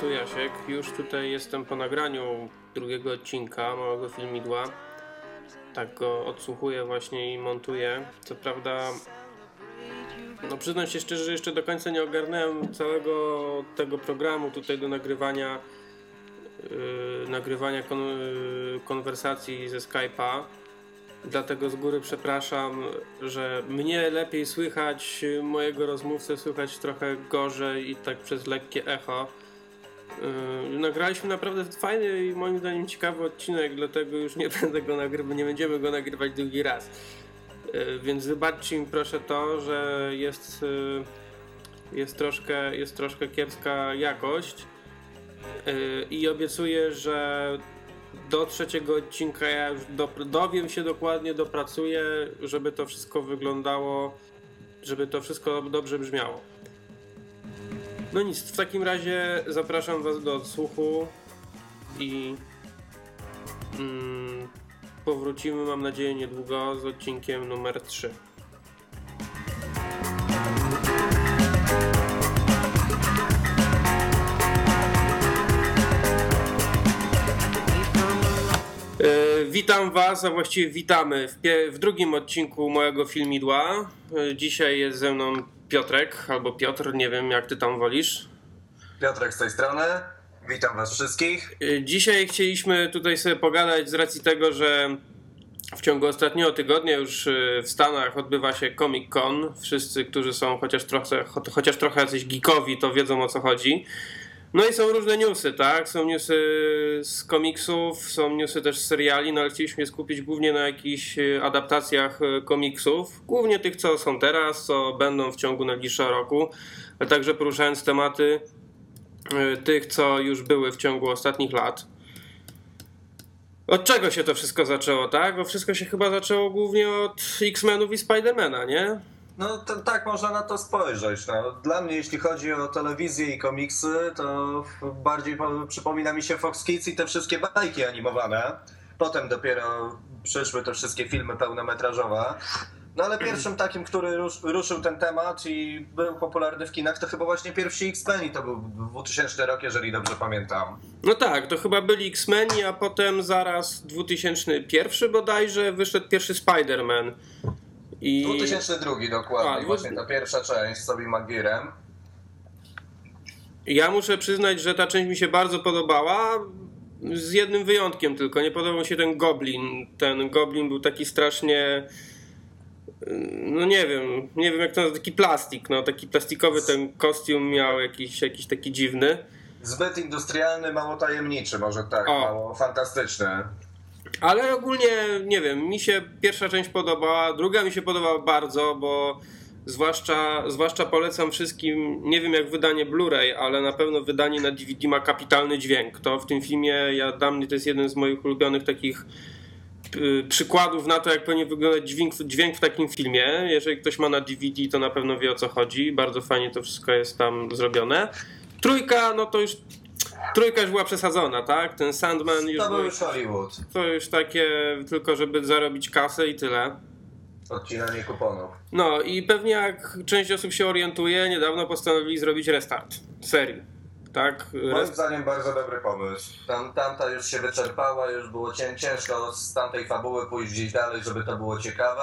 Tu Jasiek. Już tutaj jestem po nagraniu drugiego odcinka małego filmidła. Tak go odsłuchuję właśnie i montuję. Co prawda, no przyznam się szczerze, że jeszcze do końca nie ogarnąłem całego tego programu tutaj do nagrywania yy, nagrywania kon, yy, konwersacji ze Skype'a. Dlatego z góry przepraszam, że mnie lepiej słychać, mojego rozmówcę słychać trochę gorzej i tak przez lekkie echo. Yy, nagraliśmy naprawdę fajny i moim zdaniem ciekawy odcinek, dlatego już nie będę go nagrywać, nie będziemy go nagrywać drugi raz. Yy, więc wybaczcie mi proszę to, że jest, yy, jest, troszkę, jest troszkę kiepska jakość. Yy, I obiecuję, że do trzeciego odcinka ja już do, dowiem się dokładnie, dopracuję, żeby to wszystko wyglądało, żeby to wszystko dobrze brzmiało. No nic, w takim razie zapraszam Was do odsłuchu i mm, powrócimy, mam nadzieję, niedługo z odcinkiem numer 3. E, witam Was, a właściwie witamy w, w drugim odcinku mojego filmidła. E, Dzisiaj jest ze mną Piotrek, albo Piotr, nie wiem jak Ty tam wolisz. Piotrek z tej strony. Witam Was wszystkich. E, Dzisiaj chcieliśmy tutaj sobie pogadać z racji tego, że w ciągu ostatniego tygodnia już e, w Stanach odbywa się Comic Con. Wszyscy, którzy są chociaż trochę, cho- chociaż trochę jacyś geekowi, to wiedzą o co chodzi. No i są różne newsy, tak? Są newsy z komiksów, są newsy też z seriali, no ale chcieliśmy się skupić głównie na jakichś e, adaptacjach e, komiksów. Głównie tych, co są teraz, co będą w ciągu najbliższego roku, ale także poruszając tematy e, tych, co już były w ciągu ostatnich lat. Od czego się to wszystko zaczęło, tak? Bo wszystko się chyba zaczęło głównie od X-Menów i Spidermana, nie? No to, tak można na to spojrzeć. No. Dla mnie, jeśli chodzi o telewizję i komiksy, to bardziej po- przypomina mi się Fox Kids i te wszystkie bajki animowane. Potem dopiero przyszły te wszystkie filmy pełnometrażowe. No ale pierwszym takim, który rusz, ruszył ten temat i był popularny w kinach, to chyba właśnie pierwsi X-Men i to był 2000 rok, jeżeli dobrze pamiętam. No tak, to chyba byli X-Meni, a potem zaraz 2001 bodajże wyszedł pierwszy Spider-Man. I 2002 dokładnie, A, właśnie ta pierwsza część z Tobey Maguirem. ja muszę przyznać, że ta część mi się bardzo podobała. Z jednym wyjątkiem tylko. Nie podobał się ten Goblin. Ten Goblin był taki strasznie. No nie wiem, nie wiem jak to nazwać, taki plastik, no taki plastikowy ten kostium miał jakiś, jakiś taki dziwny. Zbyt industrialny, mało tajemniczy, może tak, O. mało fantastyczny. Ale ogólnie, nie wiem, mi się pierwsza część podobała, druga mi się podobała bardzo, bo zwłaszcza, zwłaszcza polecam wszystkim, nie wiem jak wydanie Blu-ray, ale na pewno wydanie na DVD ma kapitalny dźwięk. To w tym filmie, ja, dla to jest jeden z moich ulubionych takich przykładów na to, jak powinien wyglądać dźwięk, dźwięk w takim filmie. Jeżeli ktoś ma na DVD, to na pewno wie o co chodzi. Bardzo fajnie to wszystko jest tam zrobione. Trójka, no to już trójka już była przesadzona, tak? Ten Sandman już To był już Hollywood. to już takie tylko, żeby zarobić kasę i tyle. Odcinanie kuponów. No i pewnie jak część osób się orientuje, niedawno postanowili zrobić restart serii. Tak? Moim Rest... zdaniem bardzo dobry pomysł. Tam, tamta już się wyczerpała, już było cię, ciężko z tamtej fabuły pójść gdzieś dalej, żeby to było ciekawe.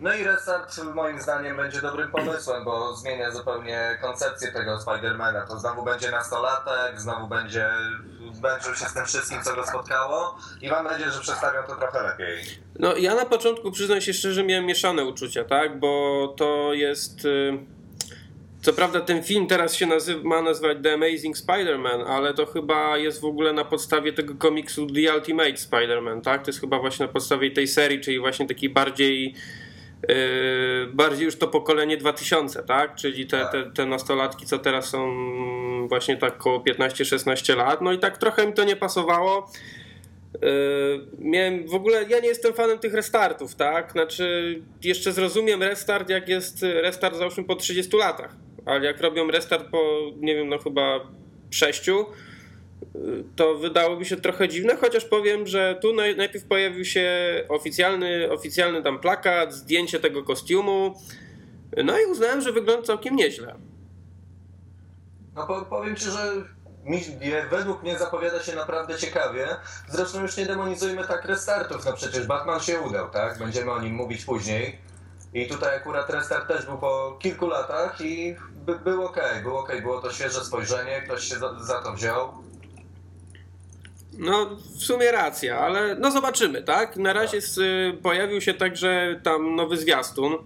No i restart moim zdaniem będzie dobrym pomysłem, bo zmienia zupełnie koncepcję tego Spidermana. To znowu będzie nastolatek, znowu będzie męczył się z tym wszystkim, co go spotkało i mam nadzieję, że przedstawią to trochę lepiej. No ja na początku przyznam się szczerze, miałem mieszane uczucia, tak? Bo to jest. y, Co prawda ten film teraz się nazywa, ma nazwać The Amazing Spider-Man, ale to chyba jest w ogóle na podstawie tego komiksu The Ultimate Spider-Man, tak? To jest chyba właśnie na podstawie tej serii, czyli właśnie takiej bardziej bardziej już to pokolenie 2000, tak? Czyli te, te, te nastolatki, co teraz są właśnie tak około 15-16 lat. No i tak trochę mi to nie pasowało. Yy, miałem w ogóle, ja nie jestem fanem tych restartów, tak? Znaczy, jeszcze zrozumiem restart, jak jest restart załóżmy po 30 latach, ale jak robią restart po, nie wiem, no chyba 6, to wydałoby się trochę dziwne, chociaż powiem, że tu naj, najpierw pojawił się oficjalny, oficjalny tam plakat, zdjęcie tego kostiumu, no i uznałem, że wygląda całkiem nieźle. No po, powiem ci, że mi, według mnie zapowiada się naprawdę ciekawie. Zresztą już nie demonizujmy tak restartów, no przecież Batman się udał, tak? Będziemy o nim mówić później. I tutaj akurat restart też był po kilku latach i by, był ok, był ok, było to świeże spojrzenie, ktoś się za, za to wziął. No, w sumie racja, ale no zobaczymy, tak? Na razie z, y, pojawił się także tam nowy zwiastun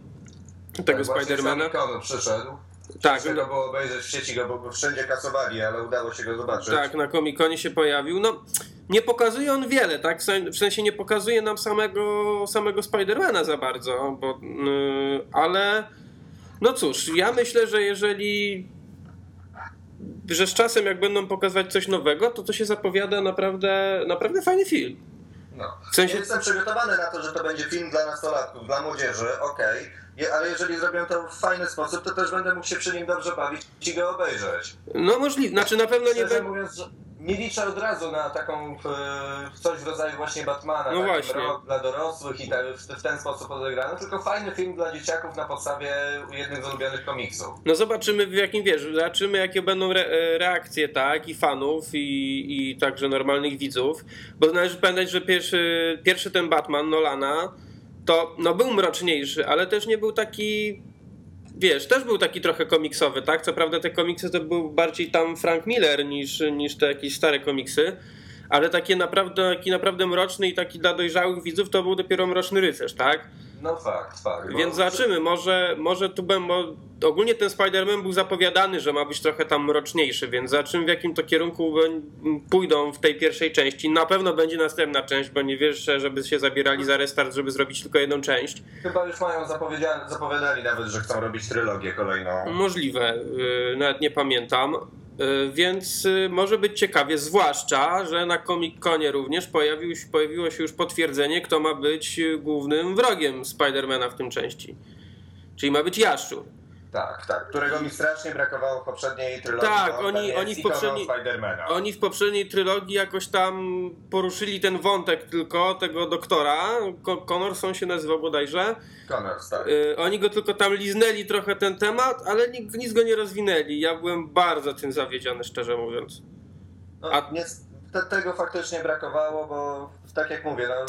tego tak, Spidermana. Przyszedł. Tak. Trzeba było obejrzeć w sieci go, bo wszędzie kasowali, ale udało się go zobaczyć. Tak, na Comic-Conie się pojawił. No, nie pokazuje on wiele, tak? W sensie nie pokazuje nam samego, samego Spidermana za bardzo, bo, yy, ale no cóż, ja myślę, że jeżeli że z czasem jak będą pokazywać coś nowego, to to się zapowiada naprawdę, naprawdę fajny film. No. W sensie... Jestem przygotowany na to, że to będzie film dla nastolatków, dla młodzieży, okej. Okay. Ale jeżeli zrobią to w fajny sposób, to też będę mógł się przy nim dobrze bawić i go obejrzeć. No możliwe, znaczy na pewno nie będę... mówiąc, że nie liczę od razu na taką e, coś w rodzaju właśnie Batmana, no właśnie. dla dorosłych i tak, w, w, ten sposób odegrany, tylko fajny film dla dzieciaków na podstawie jednych z ulubionych komiksów. No zobaczymy w jakim wiesz, zobaczymy jakie będą re, e, reakcje, tak, i fanów i, i także normalnych widzów, bo należy pamiętać, że pierwszy, pierwszy ten Batman Nolana to no był mroczniejszy, ale też nie był taki wiesz, też był taki trochę komiksowy, tak? Co prawda te komiksy to był bardziej tam Frank Miller niż, niż te jakieś stare komiksy, ale takie naprawdę, taki naprawdę mroczny i taki dla dojrzałych widzów to był dopiero Mroczny Rycerz, tak? No fakt, fakt. Więc zobaczymy, może, może tu będą. Ogólnie ten Spider-Man był zapowiadany, że ma być trochę tam mroczniejszy, więc zobaczymy w jakim to kierunku pójdą w tej pierwszej części. Na pewno będzie następna część, bo nie wiesz, żeby się zabierali za restart, żeby zrobić tylko jedną część. Chyba już mają zapowiadali nawet, że chcą robić trylogię kolejną. Możliwe, yy, nawet nie pamiętam. Y, więc y, może być ciekawie, zwłaszcza, że na Comic-Conie również pojawił, pojawiło się już potwierdzenie, kto ma być y, głównym wrogiem Spidermana w tym części. Czyli ma być Jaszczur. Tak, tak, którego mi strasznie brakowało w poprzedniej trylogii. Tak, oni, oni, w poprzedniej, oni w poprzedniej trylogii jakoś tam poruszyli ten wątek tylko tego doktora. Connorson się nazywał bodajże. Connors, tak. Y, oni go tylko tam liznęli trochę ten temat, ale nic, nic go nie rozwinęli. Ja byłem bardzo tym zawiedziony, szczerze mówiąc. No, A... nie, te, tego faktycznie brakowało, bo tak jak mówię, no,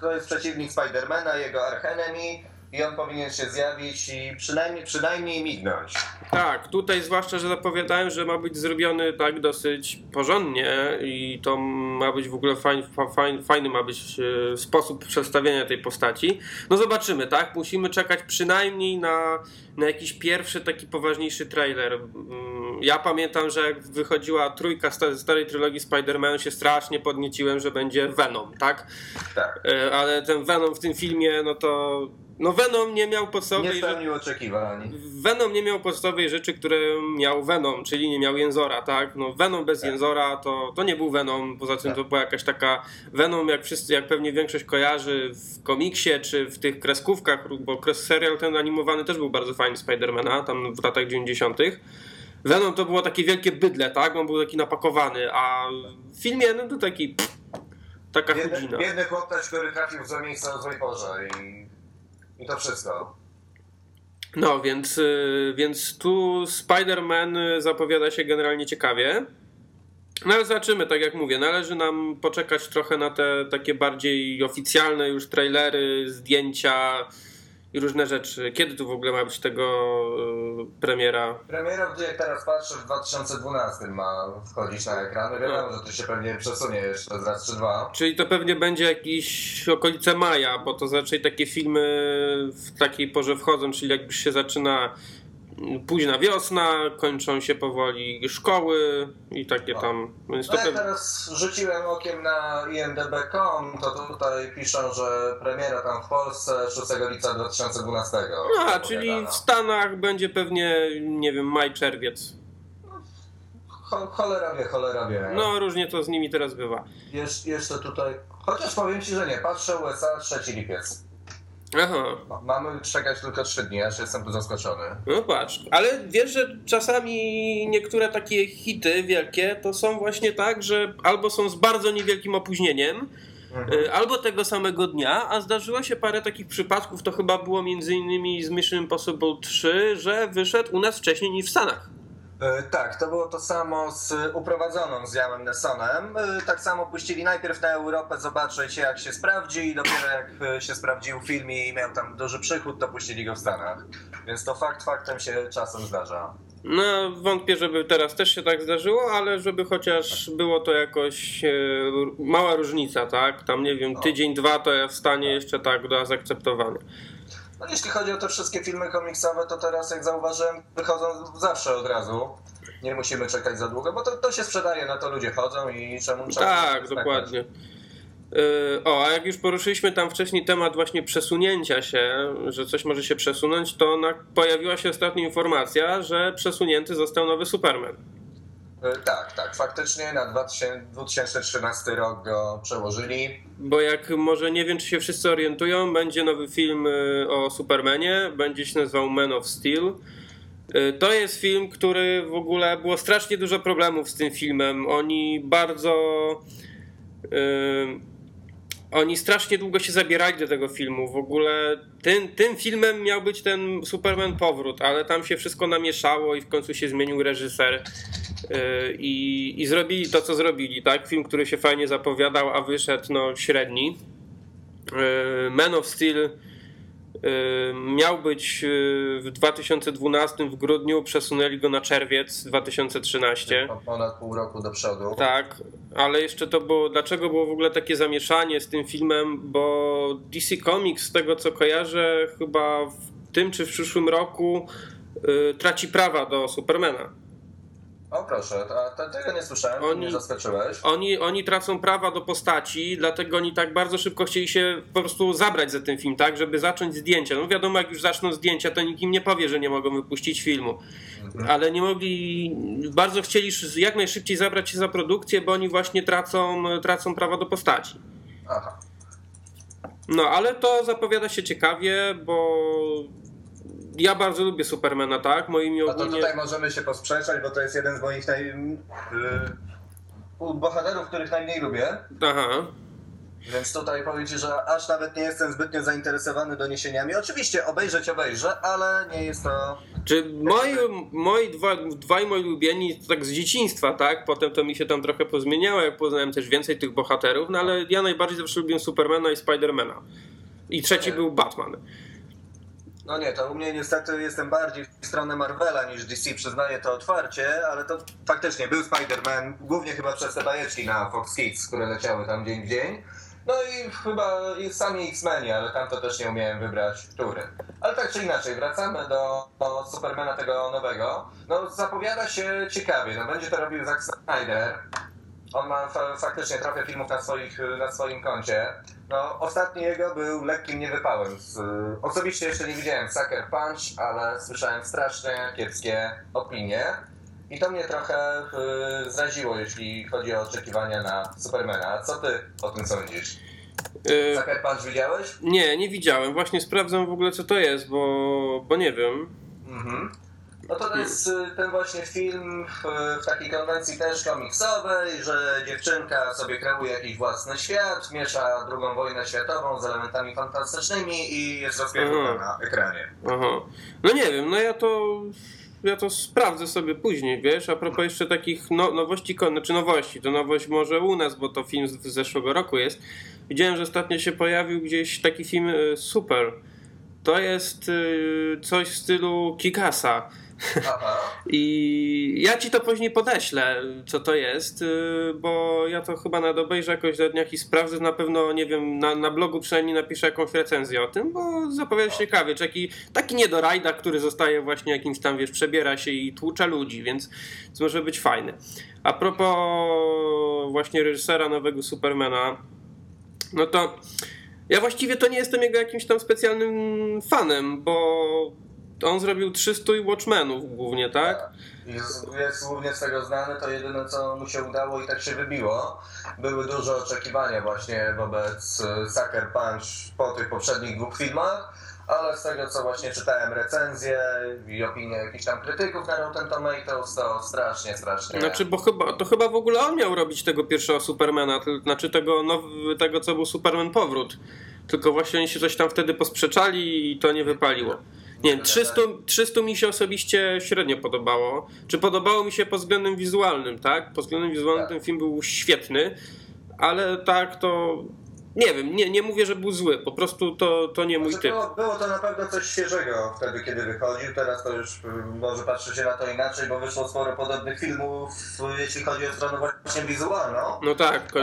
to jest przeciwnik Spidermana, jego archenemy i on powinien się zjawić i przynajmniej, przynajmniej mignąć. Tak, tutaj zwłaszcza, że zapowiadałem, że ma być zrobiony tak dosyć porządnie i to ma być w ogóle fajny, fajny, fajny ma być e, sposób przedstawienia tej postaci. No zobaczymy, tak? Musimy czekać przynajmniej na, na jakiś pierwszy taki poważniejszy trailer. Mm, ja pamiętam, że jak wychodziła trójka starej trylogii Spider-Man, się strasznie podnieciłem, że będzie Venom, tak? Tak. E, ale ten Venom w tym filmie, no to no Venom nie miał podstawowej... Nie spełnił oczekiwań. Venom nie miał podstawowej rzeczy, które miał Venom, czyli nie miał Jęzora, tak? No Venom bez tak. Jęzora to, to nie był Venom, poza tym tak. to była jakaś taka Venom, jak wszyscy, jak pewnie większość kojarzy w komiksie, czy w tych kreskówkach, bo serial ten animowany też był bardzo fajny Spidermana, tam w latach 90 Venom to było takie wielkie bydle, tak? On był taki napakowany, a w filmie no to taki pff, taka biedny, chudzina. Biedny chłopak, który trafił w złe miejsce o złej porze i i to wszystko. No, więc, y, więc tu Spider-Man y, zapowiada się generalnie ciekawie. No ale zobaczymy, tak jak mówię, należy nam poczekać trochę na te takie bardziej oficjalne już trailery, zdjęcia, i różne rzeczy. Kiedy tu w ogóle ma być tego y, premiera? Premiera, jak teraz patrzę, w 2012 ma wchodzić na ekran. Wiadomo, no. że to się pewnie przesunie jeszcze raz czy dwa. Czyli to pewnie będzie jakieś okolice maja, bo to raczej takie filmy w takiej porze wchodzą, czyli jak już się zaczyna późna wiosna, kończą się powoli szkoły i takie tam. Więc no ja teraz rzuciłem okiem na imdb.com, to tutaj piszą, że premiera tam w Polsce 6 lipca 2012. A, czyli w Stanach będzie pewnie, nie wiem, maj, czerwiec. Cho cholera wie, cholera wie. No, różnie to z nimi teraz bywa. Jesz jeszcze tutaj, chociaż powiem Ci, że nie, patrzę USA 3 lipiec. Aha. Mamy czekać tylko trzy dni, aż jestem tu zaskoczony. No patrz, ale wiesz, że czasami niektóre takie hity wielkie to są właśnie tak, że albo są z bardzo niewielkim opóźnieniem, mhm. Y, albo tego samego dnia, a zdarzyło się parę takich przypadków, to chyba było między innymi z Mission Impossible 3, że wyszedł u nas wcześniej niż w Stanach. E, Tak, to było to samo z uprowadzoną z Jamem Nessonem. E, Tak samo puścili najpierw na Europę zobaczyć jak się sprawdzi i dopiero jak e, się sprawdził film i miał tam duży przychód, to puścili go w Stanach. Więc to fakt faktem się czasem zdarza. No, wątpię, żeby teraz też się tak zdarzyło, ale żeby chociaż było to jakoś e, mała różnica, tak? Tam nie wiem, tydzień, dwa to ja w stanie jeszcze tak do zaakceptowania. No, jeśli chodzi o te wszystkie filmy komiksowe, to teraz jak zauważyłem, wychodzą zawsze od razu. Nie musimy czekać za długo, bo to, to się sprzedaje, na to ludzie chodzą i czemu czemu Tak, czekać? dokładnie. E, O, a jak już poruszyliśmy tam wcześniej temat właśnie przesunięcia się, że coś może się przesunąć, to na, pojawiła się ostatnia informacja, że przesunięty został nowy Superman. E, Tak, tak, faktycznie na 2000 2013 rok go przełożyli. Bo jak może nie wiem, czy się wszyscy orientują, będzie nowy film y, o Supermanie, będzie się nazywał Man of Steel. Y, To jest film, który w ogóle było strasznie dużo problemów z tym filmem. Oni bardzo. y, oni strasznie długo się zabierali do tego filmu. W ogóle tym, tym filmem miał być ten Superman powrót, ale tam się wszystko namieszało i w końcu się zmienił reżyser. Y, I, I zrobili to, co zrobili, tak? Film, który się fajnie zapowiadał, a wyszedł no, średni. Y, Man of Steel y, miał być w 2012 w grudniu, przesunęli go na czerwiec 2013. Po ponad pół roku do przodu. Tak, ale jeszcze to było. Dlaczego było w ogóle takie zamieszanie z tym filmem? Bo DC Comics, z tego co kojarzę, chyba w tym czy w przyszłym roku traci prawa do Supermana. O proszę, a te- tego nie słyszałem, Oni- zaskoczyłeś. Oni, oni tracą prawa do postaci, dlatego oni tak bardzo szybko chcieli się po prostu zabrać za ten film, tak, żeby zacząć zdjęcia. No wiadomo, jak już zaczną zdjęcia, to nikt im nie powie, że nie mogą wypuścić filmu. Ale nie mogli, bardzo chcieli jak najszybciej zabrać się za produkcję, bo oni właśnie tracą, tracą prawa do postaci. Aha. No, ale to zapowiada się ciekawie, bo ja bardzo lubię Supermana, tak? Moimi No to ogólnie... tutaj możemy się posprzeczać, bo to jest jeden z moich naj... y, bohaterów, których najmniej lubię. Aha. Więc tutaj powiem Ci, że aż nawet nie jestem zbytnio zainteresowany doniesieniami. Oczywiście obejrzeć obejrzę, ale nie jest to... Czy moi, moi dwa, dwaj moi ulubieni to tak z dzieciństwa, tak? Potem to mi się tam trochę pozmieniało, jak poznałem też więcej tych bohaterów, no ale ja najbardziej zawsze lubiłem Supermana i Spidermana. I trzeci Nie. był Batman. No nie, to u mnie niestety jestem bardziej w stronę Marvela niż DC, przyznaję to otwarcie, ale to faktycznie był Spider-Man, głównie chyba przez te bajeczki na Fox Kids, które leciały tam dzień w dzień. No i chyba sami X-Meni, ale tam to też nie umiałem wybrać, który. Ale tak czy inaczej, wracamy do, do Supermana tego nowego. No zapowiada się ciekawie, no będzie to robił Zack Snyder. On ma fa- faktycznie trochę filmów na, swoich, na swoim koncie. No, ostatni jego był lekkim niewypałem. Osobiście jeszcze nie widziałem Sucker Punch, ale słyszałem strasznie kiepskie opinie. I to mnie trochę y, zraziło, jeśli chodzi o oczekiwania na Supermana. Co ty o tym sądzisz? Yy, Sucker Punch widziałeś? nie, nie widziałem. Właśnie sprawdzam w ogóle co to jest, bo, bo nie wiem. Mhm. No to, jest y, ten właśnie film w, takiej konwencji też komiksowej, że dziewczynka sobie kreuje jakiś własny świat, miesza drugą wojnę światową z elementami fantastycznymi i jest Mhm. na ekranie. Aha. No nie wiem, no ja to. Ja to sprawdzę sobie później, wiesz, a propos jeszcze takich no, nowości, znaczy nowości, to nowość może u nas, bo to film z z zeszłego roku jest. Widziałem, że ostatnio się pojawił gdzieś taki film y, Super. To jest y, coś w stylu Kikasa. I ja ci to później podeślę, co to jest, y, bo ja to chyba nad obejrzę jakoś do dniach i sprawdzę. Na pewno, nie wiem, na, na blogu przynajmniej napiszę jakąś recenzję o tym, bo zapowiada się ciekawie. Taki, taki niedorajda, który zostaje właśnie jakimś tam, wiesz, przebiera się i tłucza ludzi, więc, więc może być fajny. A propos właśnie reżysera nowego Supermana, no to ja właściwie to nie jestem jego jakimś tam specjalnym fanem, bo on zrobił 300 i Watchmenów głównie, tak? Jest, jest głównie z tego znany, to jedyne co mu się udało i tak się wybiło. Były duże oczekiwania właśnie wobec y, Sucker Punch po tych poprzednich dwóch filmach, ale z tego co właśnie czytałem recenzje i opinie jakichś tam krytyków na Rotten Tomatoes, to strasznie, strasznie... Znaczy, bo chyba, to chyba w ogóle on miał robić tego pierwszego Supermana, to znaczy tego, now, tego co był Superman Powrót. Tylko właśnie oni się coś tam wtedy posprzeczali i to nie wypaliło. Nie, 300, 300 mi się osobiście średnio podobało. Czy podobało mi się pod względem wizualnym, tak? Pod względem wizualnym Tak. ten film był świetny, ale tak to. Nie wiem, nie, nie mówię, że był zły, po prostu to, to nie mój Znaczy, typ. było, było to na pewno coś świeżego wtedy, kiedy wychodził. Teraz to już y, może patrzycie na to inaczej, bo wyszło sporo podobnych filmów, jeśli chodzi o stronę właśnie wizualną. No tak, te,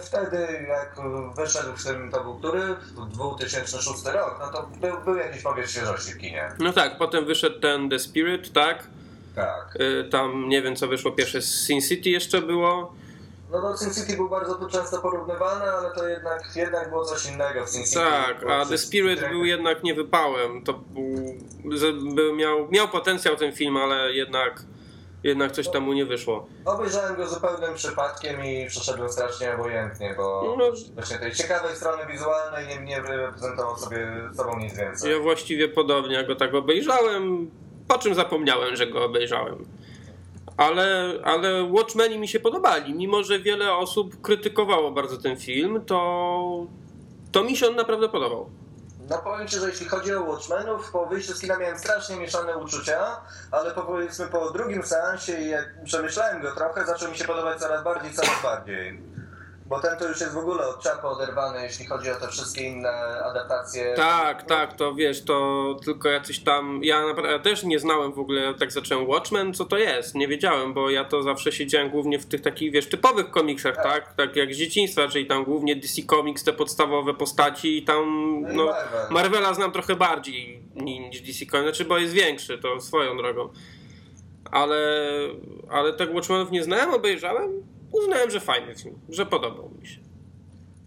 wtedy, jak wyszedł w tym, to był który? 2006 rok, no to był, był jakiś powiew świeżości w kinie. No tak, potem wyszedł ten The Spirit, tak? Tak. Y, Tam nie wiem co wyszło pierwsze, Sin City jeszcze było. No to Sin City był bardzo tu często porównywany, ale to jednak, jednak było coś innego w Sin City. Tak, a The Spirit był jednak nie wypałem. To był, miał, miał potencjał ten film, ale jednak, jednak coś tam mu nie wyszło. Obejrzałem go zupełnym przypadkiem i przeszedłem strasznie obojętnie, bo No. właśnie tej ciekawej strony wizualnej nie, nie reprezentował sobie sobą nic więcej. Ja właściwie podobnie, jak go tak obejrzałem, po czym zapomniałem, że go obejrzałem. Ale, ale Watchmeni mi się podobali. Mimo, że wiele osób krytykowało bardzo ten film, to, to mi się on naprawdę podobał. No powiem Ci, że jeśli chodzi o Watchmenów, po wyjściu z kina miałem strasznie mieszane uczucia, ale po, powiedzmy po drugim seansie jak przemyślałem go trochę, zaczął mi się podobać coraz bardziej, coraz bardziej. Bo ten to już jest w ogóle od czapy oderwany, jeśli chodzi o te wszystkie inne adaptacje. Tak, tak, to wiesz, to tylko jacyś tam. Ja, naprawdę, też nie znałem w ogóle, tak zacząłem Watchmen, co to jest. Nie wiedziałem, bo ja to zawsze siedziałem głównie w tych takich, wiesz, typowych komiksach, Tak. tak? Tak jak z dzieciństwa, czyli tam głównie DC Comics, te podstawowe postaci i tam. No No, Marvel. Marvela znam trochę bardziej niż DC Comics, znaczy, bo jest większy, to swoją drogą. Ale, ale tak Watchmenów nie znałem, obejrzałem. Uznałem, że fajny film, że podobał mi się.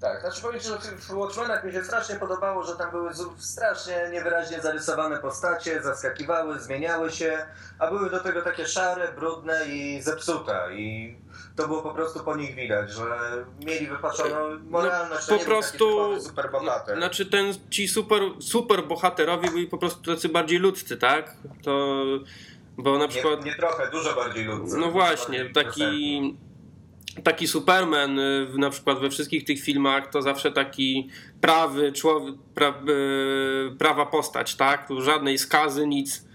Tak, znaczy powiem że w- Watchmenach mi się strasznie podobało, że tam były strasznie niewyraźnie zarysowane postacie, zaskakiwały, zmieniały się, a były do tego takie szare, brudne i zepsute i to było po prostu po nich widać, że mieli wypaczoną moralność, No, po prostu- typowy superbohater. Znaczy ten, ci super, super bohaterowie byli po prostu tacy bardziej ludzcy, tak? To, bo na przykład, nie, nie trochę, dużo bardziej ludzi. no właśnie, taki, taki Superman y, na przykład we wszystkich tych filmach to zawsze taki prawy człowiek, pra, y, prawa postać, tak? Tu żadnej skazy, nic.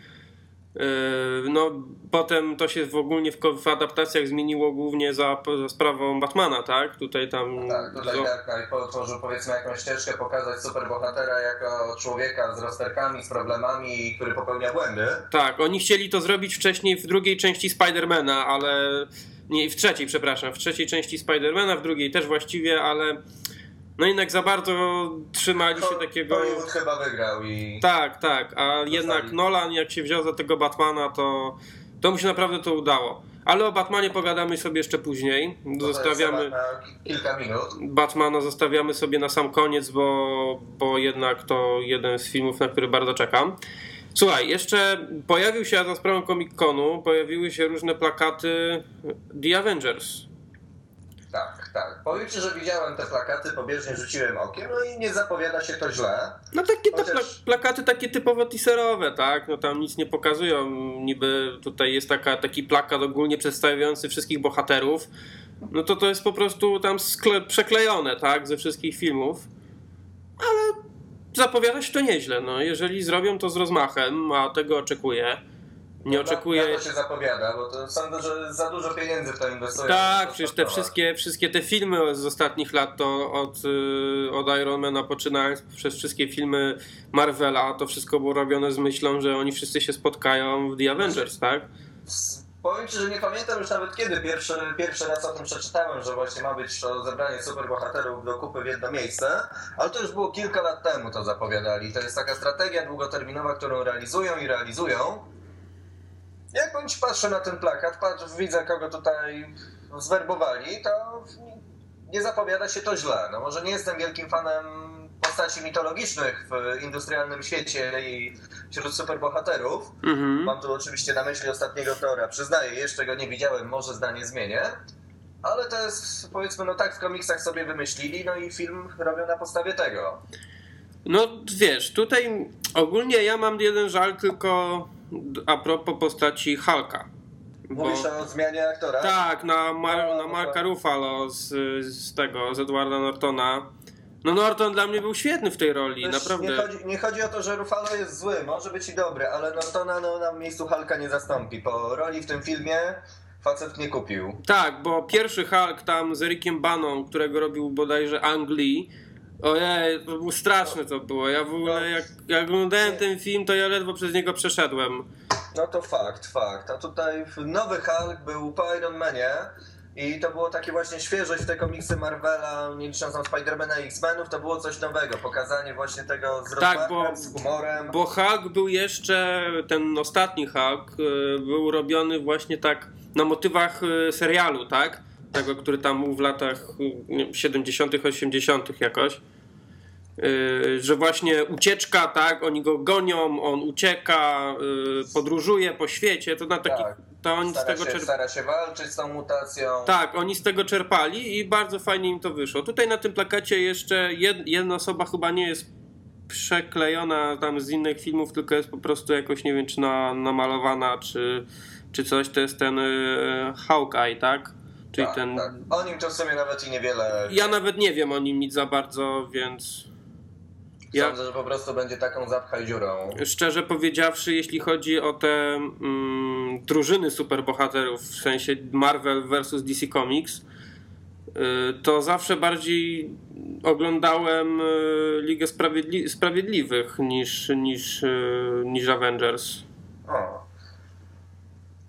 Y, No, potem to się w ogólnie w, adaptacjach zmieniło głównie za, za sprawą Batmana, tak? Tutaj tam. Tak, tutaj Dark potworzył powiedzmy jakąś ścieżkę, pokazać superbohatera jako człowieka z rozterkami, z problemami, który popełnia błędy. Tak, oni chcieli to zrobić wcześniej w drugiej części Spidermana, ale. Nie, w trzeciej, przepraszam. W trzeciej części Spidermana, w drugiej też właściwie, ale. No jednak za bardzo trzymali się takiego. Hollywood chyba wygrał i... Tak, tak, a jednak Nolan, jak się wziął za tego Batmana, to. To mu się naprawdę to udało. Ale o Batmanie pogadamy sobie jeszcze później. To Zostawiamy. kilka minut. Batmana zostawiamy sobie na sam koniec, bo, bo jednak to jeden z filmów, na który bardzo czekam. Słuchaj, jeszcze pojawił się za sprawą Comic-Conu, pojawiły się różne plakaty The Avengers. Tak, tak. Powiem Ci, że widziałem te plakaty, pobieżnie rzuciłem okiem, no i nie zapowiada się to źle. No takie te Chociaż- pla- plakaty takie typowo teaserowe, tak? No tam nic nie pokazują. Niby tutaj jest taka, taki plakat ogólnie przedstawiający wszystkich bohaterów. No to to jest po prostu tam przeklejone, tak? Ze wszystkich filmów. Ale zapowiada się to nieźle. No, jeżeli zrobią to z rozmachem, a tego oczekuję. Nie Na, oczekuję. na to się zapowiada, bo to sądzę, że za dużo pieniędzy w to inwestują. Tak, przecież te wszystkie, wszystkie te filmy z ostatnich lat, to od, y, od Ironmana poczynając przez wszystkie filmy Marvela, to wszystko było robione z myślą, że oni wszyscy się spotkają w The Avengers, tak? Powiem Ci, że nie pamiętam już nawet kiedy pierwszy, pierwszy raz o tym przeczytałem, że właśnie ma być to zebranie superbohaterów do kupy w jedno miejsce, ale to już było kilka lat temu to zapowiadali. To jest taka strategia długoterminowa, którą realizują i realizują. Jak bądź patrzę na ten plakat, patrzę, widzę kogo tutaj zwerbowali, to nie zapowiada się to źle. No może nie jestem wielkim fanem postaci mitologicznych w industrialnym świecie i wśród superbohaterów, Mhm. Mam tu oczywiście na myśli ostatniego Tora. Przyznaję, jeszcze go nie widziałem, może zdanie zmienię. Ale to jest, powiedzmy, no tak w komiksach sobie wymyślili, no i film robią na podstawie tego. No wiesz, tutaj ogólnie ja mam jeden żal tylko a propos postaci Hulka. Bo... Mówisz o zmianie aktora? Tak, na, Mar- No, na no Marka tak. Ruffalo z, z tego, z Edwarda Nortona. No Norton dla mnie był świetny w tej roli, Wiesz, naprawdę. Nie chodzi, nie chodzi o to, że Ruffalo jest zły, może być i dobry, ale Nortona no, na miejscu Hulka nie zastąpi. Po roli w tym filmie facet nie kupił. Tak, bo pierwszy Hulk tam z Ericiem Baną, którego robił bodajże Angli. Ojej, to było straszne to było. Ja w ogóle jak, jak oglądałem ten film, to ja ledwo przez niego przeszedłem. No to fakt, fakt. A tutaj nowy Hulk był po Iron Manie i to było takie właśnie świeżość w te komiksy Marvela, nie licząc tam Spidermana i X-Menów, to było coś nowego. Pokazanie właśnie tego z Tak, bo- z humorem. Bo Hulk był jeszcze, ten ostatni Hulk y, był robiony właśnie tak na motywach y, serialu, tak? Tego, który tam był w latach y, nie wiem, 70., 80. jakoś. Y, Że właśnie ucieczka, tak? Oni go gonią, on ucieka, y, podróżuje po świecie. To na takich. Tak. To oni z Stara tego się, czerpali. stara się walczyć z tą mutacją. Tak, oni z tego czerpali i bardzo fajnie im to wyszło. Tutaj na tym plakacie jeszcze jed, jedna osoba chyba nie jest przeklejona tam z innych filmów, tylko jest po prostu jakoś, nie wiem, czy na, namalowana, czy, czy coś. To jest ten y, Hawkeye, tak? Czyli tak, ten... tak. O nim to w sumie nawet i niewiele. Ja nawet nie wiem o nim nic za bardzo, więc... Ja, Sądzę, że po prostu będzie taką zapchaj dziurą. szczerze powiedziawszy, jeśli chodzi o te mm, drużyny superbohaterów, w sensie Marvel vs DC Comics, y, to zawsze bardziej oglądałem y, Ligę Sprawiedli- Sprawiedliwych niż, niż, y, niż Avengers. O.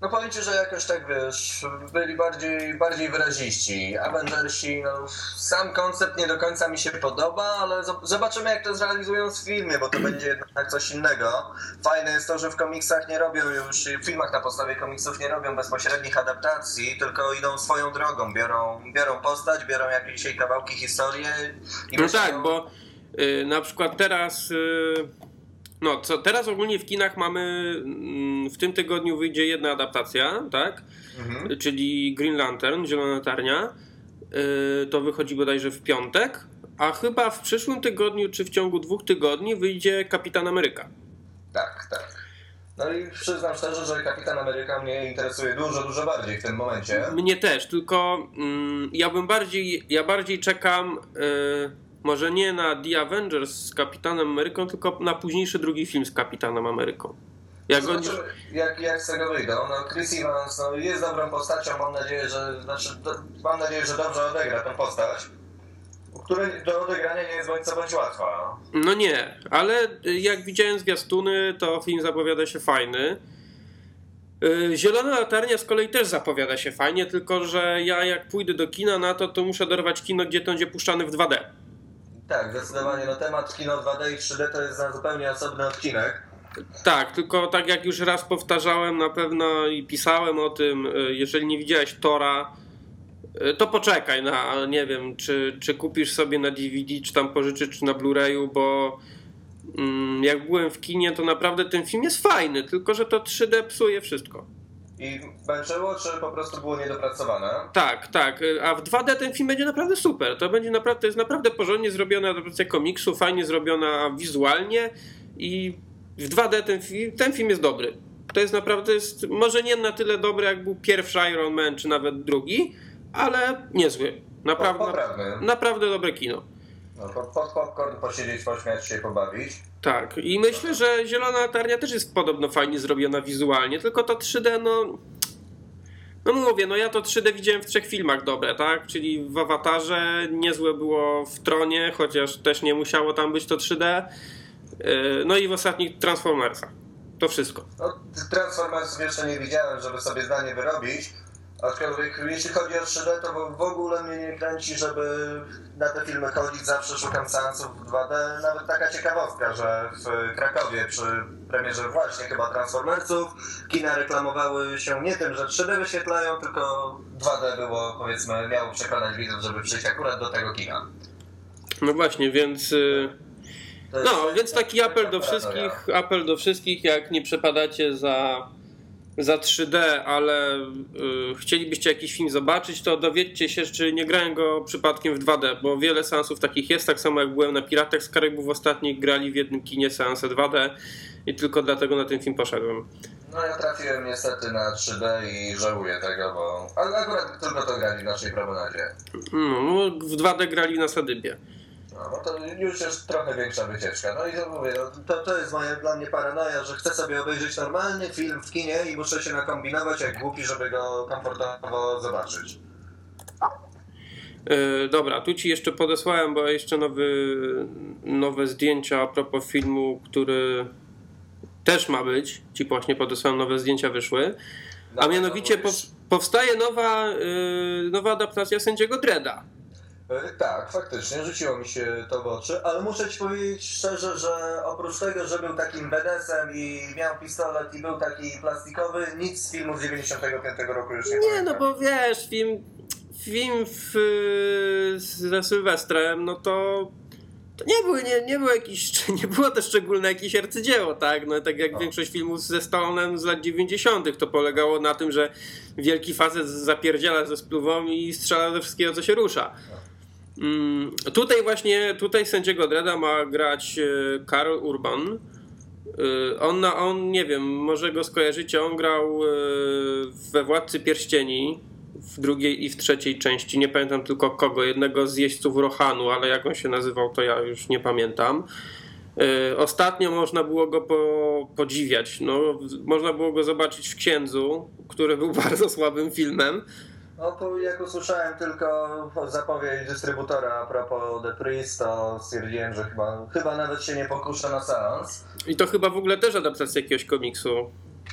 No powiem ci, że jakoś tak wiesz, byli bardziej, bardziej wyraziści. Avengersi, no sam koncept nie do końca mi się podoba, ale zob- zobaczymy jak to zrealizują w filmie, bo to będzie jednak coś innego. Fajne jest to, że w komiksach nie robią już, w filmach na podstawie komiksów nie robią bezpośrednich adaptacji, tylko idą swoją drogą, biorą, biorą postać, biorą jakieś jej kawałki historii No myślą- tak, bo y, na przykład teraz. Y, no, co teraz ogólnie w kinach mamy. mm, w tym tygodniu wyjdzie jedna adaptacja, tak? Mhm. Czyli Green Lantern, Zielona Latarnia. Y, to wychodzi bodajże w piątek. A chyba w przyszłym tygodniu, czy w ciągu dwóch tygodni, wyjdzie Kapitan Ameryka. Tak, tak. No i przyznam szczerze, że Kapitan Ameryka mnie interesuje dużo, dużo bardziej w tym momencie. Mnie też, tylko mm, ja bym bardziej, ja bardziej czekam, y, może nie na The Avengers z Kapitanem Ameryką, tylko na późniejszy drugi film z Kapitanem Ameryką. Jak oni, Zobaczymy, jak, jak z tego wyjdą. No, Chris Evans no, jest dobrą postacią, mam nadzieję, że znaczy, do, mam nadzieję, że dobrze odegra tę postać, u której do odegrania nie jest bądź co bądź łatwa. no nie, ale y, jak widziałem zwiastuny, to film zapowiada się fajny. Y, Zielona latarnia z kolei też zapowiada się fajnie, tylko że ja jak pójdę do kina na to, to muszę dorwać kino, gdzie to będzie puszczany w 2D. Tak, zdecydowanie. No, temat kino 2D i 3D to jest na zupełnie osobny odcinek. Tak, tylko tak jak już raz powtarzałem na pewno i pisałem o tym, y, jeżeli nie widziałeś Tora, y, to poczekaj na, nie wiem, czy, czy kupisz sobie na DVD, czy tam pożyczysz, czy na Blu-rayu, bo mm, jak byłem w kinie, to naprawdę ten film jest fajny, tylko że to 3D psuje wszystko. I męczyło, czy po prostu było niedopracowane? Tak, tak, a w 2D ten film będzie naprawdę super. To będzie naprawdę, to jest naprawdę porządnie zrobiona adaptacja komiksu, fajnie zrobiona wizualnie i w 2D ten film, ten film jest dobry. To jest naprawdę, jest, może nie na tyle dobry, jak był pierwszy Iron Man, czy nawet drugi, ale niezły. Naprawdę, Poprawny. naprawdę dobre kino. No, pod, pod popcorn posiedzieć, pośmiać się, pobawić. Tak, i myślę, że Zielona Latarnia też jest podobno fajnie zrobiona wizualnie, tylko to 3D, no... No mówię, no ja to 3D widziałem w trzech filmach dobre, tak? Czyli w Awatarze, niezłe było w Tronie, chociaż też nie musiało tam być to 3D. Yy, No i w ostatnich Transformersach. To wszystko. No, Transformersów jeszcze nie widziałem, żeby sobie zdanie wyrobić. Aczkolwiek jeśli chodzi o 3D, to w- ogóle mnie nie kręci, żeby na te filmy chodzić. Zawsze szukam seansów w 2D. Nawet taka ciekawostka, że w Krakowie przy premierze właśnie chyba Transformersów kina reklamowały się nie tym, że 3D wyświetlają, tylko 2D było, powiedzmy, miało przekonać widzów, żeby przyjść akurat do tego kina. No właśnie, więc... jest- No, więc taki apel do wszystkich, apel do wszystkich, jak nie przepadacie za, za 3D, ale y, chcielibyście jakiś film zobaczyć, to dowiedzcie się, czy nie grałem go przypadkiem w 2D, bo wiele seansów takich jest, tak samo jak byłem na Piratach z Karybów ostatnich, grali w jednym kinie seanse 2D i tylko dlatego na ten film poszedłem. No ja trafiłem niestety na 3D i żałuję tego, bo... Ale akurat tylko to grali w naszej promenadzie. No, w 2D grali na Sadybie. No, no to już jest trochę większa wycieczka. No i to mówię, no, to, to jest moja dla mnie paranoja, że chcę sobie obejrzeć normalny film w kinie i muszę się nakombinować jak głupi, żeby go komfortowo zobaczyć. Yy, dobra, tu ci jeszcze podesłałem, bo jeszcze nowy, nowe zdjęcia a propos filmu, który też ma być. Ci właśnie podesłałem, nowe zdjęcia wyszły. A No, mianowicie no, powstaje nowa, yy, nowa adaptacja sędziego Dreda. E, Tak, faktycznie, rzuciło mi się to w oczy, ale muszę ci powiedzieć szczerze, że oprócz tego, że był takim BDS-em i miał pistolet i był taki plastikowy, nic z filmu z 95 roku już nie Nie, pamiętam. no bo wiesz, film, film w, ze Sylwestrem, no to, to nie, były, nie, nie, było jakiś, nie było to szczególne jakieś arcydzieło, tak? No tak jak No. większość filmów ze Stallonem z lat 90. to polegało na tym, że wielki facet zapierdziela ze spluwą i strzela ze wszystkiego, co się rusza. Mm, tutaj właśnie, tutaj sędziego Dreda ma grać e, Karl Urban. E, On, na- on, nie wiem, może go skojarzycie, on grał e, we Władcy Pierścieni w drugiej i w trzeciej części, nie pamiętam tylko kogo, jednego z jeźdźców Rohanu, ale jak on się nazywał, to ja już nie pamiętam. Ostatnio można było go po, podziwiać. No, można było go zobaczyć w Księdzu, który był bardzo słabym filmem. No to jak usłyszałem tylko zapowiedź dystrybutora a propos The Priest, to stwierdziłem, że chyba, chyba nawet się nie pokuszę na seans. I to chyba w ogóle też adaptacja jakiegoś komiksu.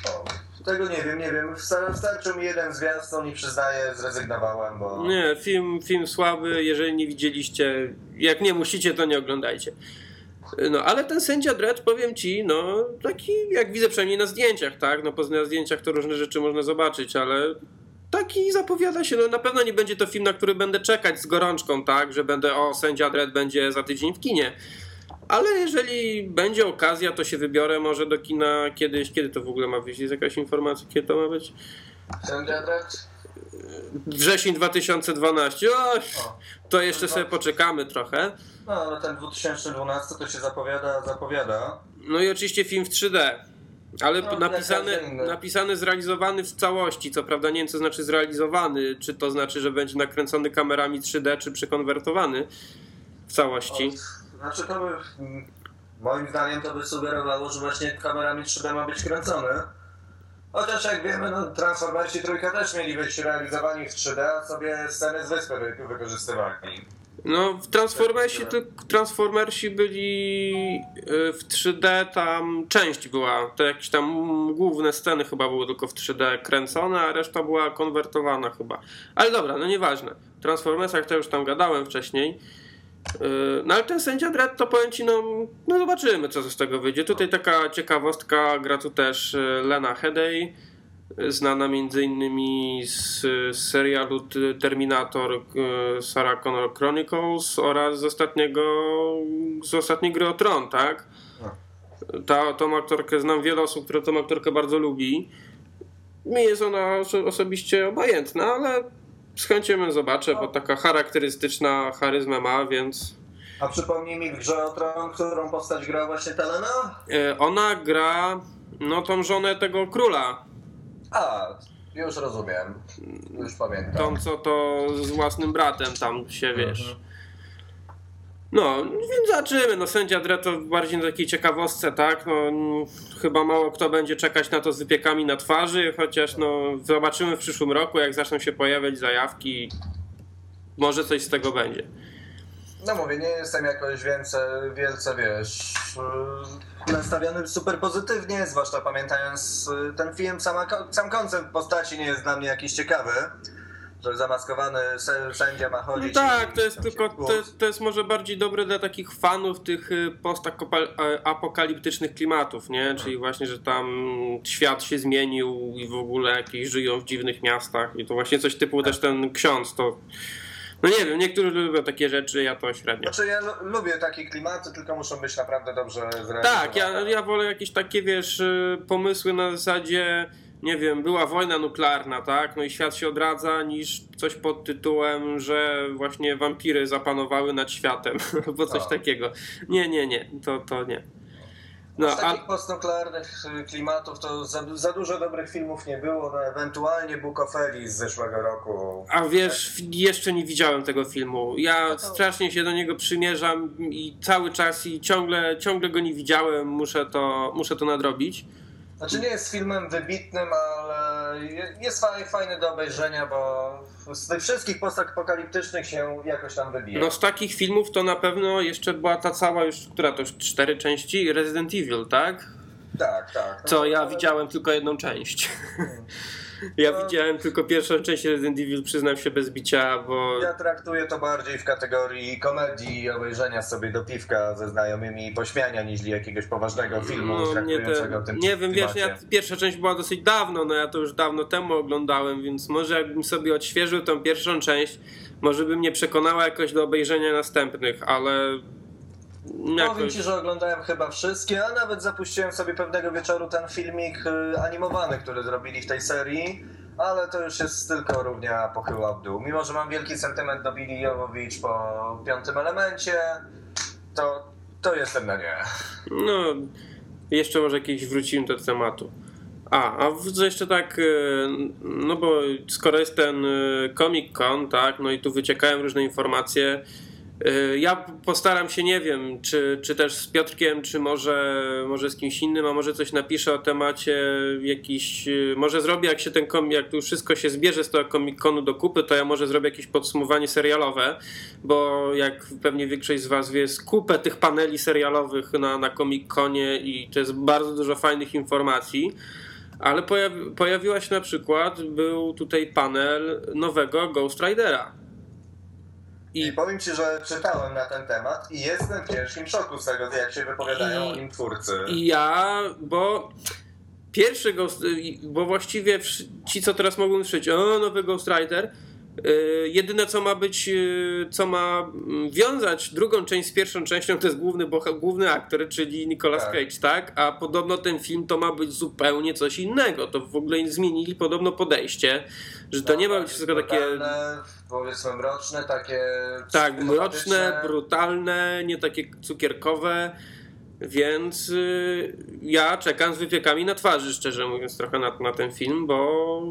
O, tego nie wiem, nie wiem. Wystarczył mi jeden zwiastun i przyznaję, zrezygnowałem, bo... Nie, film, film słaby, jeżeli nie widzieliście, jak nie musicie, to nie oglądajcie. No, ale ten sędzia Dredd, powiem ci, no, taki, jak widzę przynajmniej na zdjęciach, tak, no, poza na zdjęciach to różne rzeczy można zobaczyć, ale taki zapowiada się, no, na pewno nie będzie to film, na który będę czekać z gorączką, tak, że będę, o, sędzia Dredd będzie za tydzień w kinie. Ale jeżeli będzie okazja, to się wybiorę może do kina kiedyś. Kiedy to w ogóle ma wyjść? Jest jakaś informacja, kiedy to ma być? Sędzia Dredd? Wrzesień 2012. O, to jeszcze sobie poczekamy trochę. No, ale ten 2012 to się zapowiada, zapowiada. No i oczywiście film w 3D. Ale No, inny. napisany, zrealizowany w całości. Co prawda nie wiem, co znaczy zrealizowany. Czy to znaczy, że będzie nakręcony kamerami 3D, czy przekonwertowany w całości. O, Znaczy to by, moim zdaniem to by sugerowało, że właśnie kamerami 3D ma być kręcony. Chociaż jak wiemy, no, Transformersi trójka też mieli być realizowani w 3D, a sobie sceny z wyspy wy- wykorzystywali. No, w Transformersi, to, Transformersi byli y, w 3D, tam część była, to jakieś tam główne sceny chyba były tylko w 3D kręcone, a reszta była konwertowana chyba. Ale dobra, no nieważne. W Transformersach to już tam gadałem wcześniej. Y, No ale ten sędzia Dredd to powiem ci, no, no zobaczymy co z tego wyjdzie. Tutaj taka ciekawostka, gra tu też y, Lena Headey, znana między innymi z, serialu Terminator y, Sarah Connor Chronicles oraz z ostatniego z ostatniej gry o Tron, tak? Ta, tą aktorkę znam wiele osób, które tą aktorkę bardzo lubi. Mi jest ona oso- osobiście obojętna, ale z chęcią ją zobaczę, bo taka charakterystyczna charyzmę ma, więc A przypomnij mi grze o Tron, którą postać grał właśnie Telena? e, ona gra no tą żonę tego króla, A, już rozumiem. Już pamiętam. tą co to z własnym bratem tam się wiesz. Mhm. No, więc zobaczymy. No, sędzia Dredd to bardziej na takiej ciekawostce, tak? No, chyba mało kto będzie czekać na to z wypiekami na twarzy, chociaż no, zobaczymy w przyszłym roku, jak zaczną się pojawiać zajawki. Może coś z tego będzie. No mówię, nie jestem jakoś wielce, wielce wiesz, nastawiony super pozytywnie, zwłaszcza pamiętając yy, ten film, sama, sam koncept postaci nie jest dla mnie jakiś ciekawy, że zamaskowany sę- sędzia ma No chodzić tak, i to jest tylko, to, to jest może bardziej dobre dla takich fanów tych y, postapokaliptycznych klimatów, nie? Czyli właśnie, że tam świat się zmienił i w ogóle jakieś żyją w dziwnych miastach i to właśnie coś typu też ten ksiądz, to no nie wiem, niektórzy lubią takie rzeczy, ja to średnio. Znaczy ja lu- lubię takie klimaty, tylko muszą być naprawdę dobrze zrealizowane. Tak, ja, ja wolę jakieś takie, wiesz, y, pomysły na zasadzie, nie wiem, była wojna nuklearna, tak? No i świat się odradza, niż coś pod tytułem, że właśnie wampiry zapanowały nad światem, albo coś No. takiego. Nie, nie, nie, to, to nie. No, Z takich a... postnuklearnych y, klimatów to za, za, dużo dobrych filmów nie było, no ewentualnie Book of Eli z zeszłego roku. A wiesz, jeszcze nie widziałem tego filmu. Ja no to... strasznie się do niego przymierzam i cały czas i ciągle, ciągle go nie widziałem, muszę to, muszę to nadrobić. Znaczy nie jest filmem wybitnym, ale jest fajny do obejrzenia, bo z tych wszystkich postapokaliptycznych się jakoś tam wybija. No z takich filmów to na pewno jeszcze była ta cała już, która to już cztery części, Resident Evil, tak? Tak, tak. No Co ja ale... widziałem tylko jedną część. Hmm. Ja no, widziałem tylko pierwszą część Resident Evil, przyznam się bez bicia, bo... Ja traktuję to bardziej w kategorii komedii, obejrzenia sobie do piwka ze znajomymi i pośmiania, niż jakiegoś poważnego filmu no, traktującego te, tym Nie wiem, wiesz, ja, pierwsza część była dosyć dawno, no ja to już dawno temu oglądałem, więc może jakbym sobie odświeżył tą pierwszą część, może by mnie przekonała jakoś do obejrzenia następnych, ale Jakoś... Powiem ci, że oglądałem chyba wszystkie, a nawet zapuściłem sobie pewnego wieczoru ten filmik y, animowany, który zrobili w tej serii, ale to już jest tylko równia pochyła w dół. Mimo, że mam wielki sentyment do Billy Jovovich po piątym elemencie, to, to jestem na nie. No, jeszcze może kiedyś wrócimy do tematu. A, a jeszcze tak, y, no bo skoro jest ten y, Comic Con, tak, no i tu wyciekają różne informacje, ja postaram się, nie wiem, czy, czy też z Piotrkiem, czy może, może z kimś innym, a może coś napiszę o temacie jakiś, y, może zrobię, jak się ten jak tu wszystko się zbierze z tego Comic-Conu do kupy, to ja może zrobię jakieś podsumowanie serialowe, bo jak pewnie większość z was wie, jest kupę tych paneli serialowych na, na Comic-Conie i to jest bardzo dużo fajnych informacji. Ale pojawi, pojawiła się na przykład, był tutaj panel nowego Ghost Ridera i powiem Ci, że czytałem na ten temat i jestem w ciężkim szoku z tego, jak się wypowiadają I, o nim twórcy. I ja, bo pierwszy Ghost, bo właściwie ci, co teraz mogą słyszeć, o, nowy Ghost Rider, Y, jedyne, co ma być, y, co ma mm, wiązać drugą część z pierwszą częścią, to jest główny, główny aktor, czyli Nicolas tak. Cage, tak? A podobno ten film to ma być zupełnie coś innego. To w ogóle zmienili podobno podejście, że to no, nie ma być wszystko takie. Powiedzmy mroczne, takie. Tak, mroczne, brutalne, nie takie cukierkowe. Więc y, ja czekam z wypiekami na twarzy, szczerze mówiąc, trochę na, na ten film, bo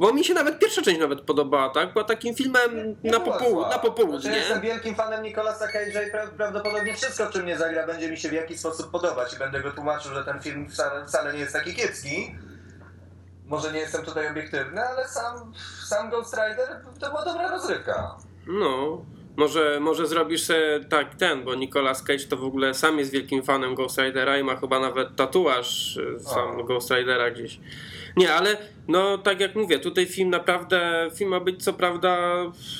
bo mi się nawet pierwsza część nawet podobała, tak? Była takim filmem nie, na, na popołudnie. Znaczy, jestem wielkim fanem Nicolasa Cage'a i pra prawdopodobnie wszystko, w czym nie zagra, będzie mi się w jakiś sposób podobać i będę go tłumaczył, że ten film wcale, wcale nie jest taki kiepski. Może nie jestem tutaj obiektywny, ale sam, sam Ghost Rider to była dobra rozrywka. No, może, może zrobisz sobie tak ten, bo Nicolas Cage to w ogóle sam jest wielkim fanem Ghost Ridera i ma chyba nawet tatuaż e, sam o. Ghost Ridera gdzieś. Nie, ale no tak jak mówię, tutaj film naprawdę, film ma być co prawda,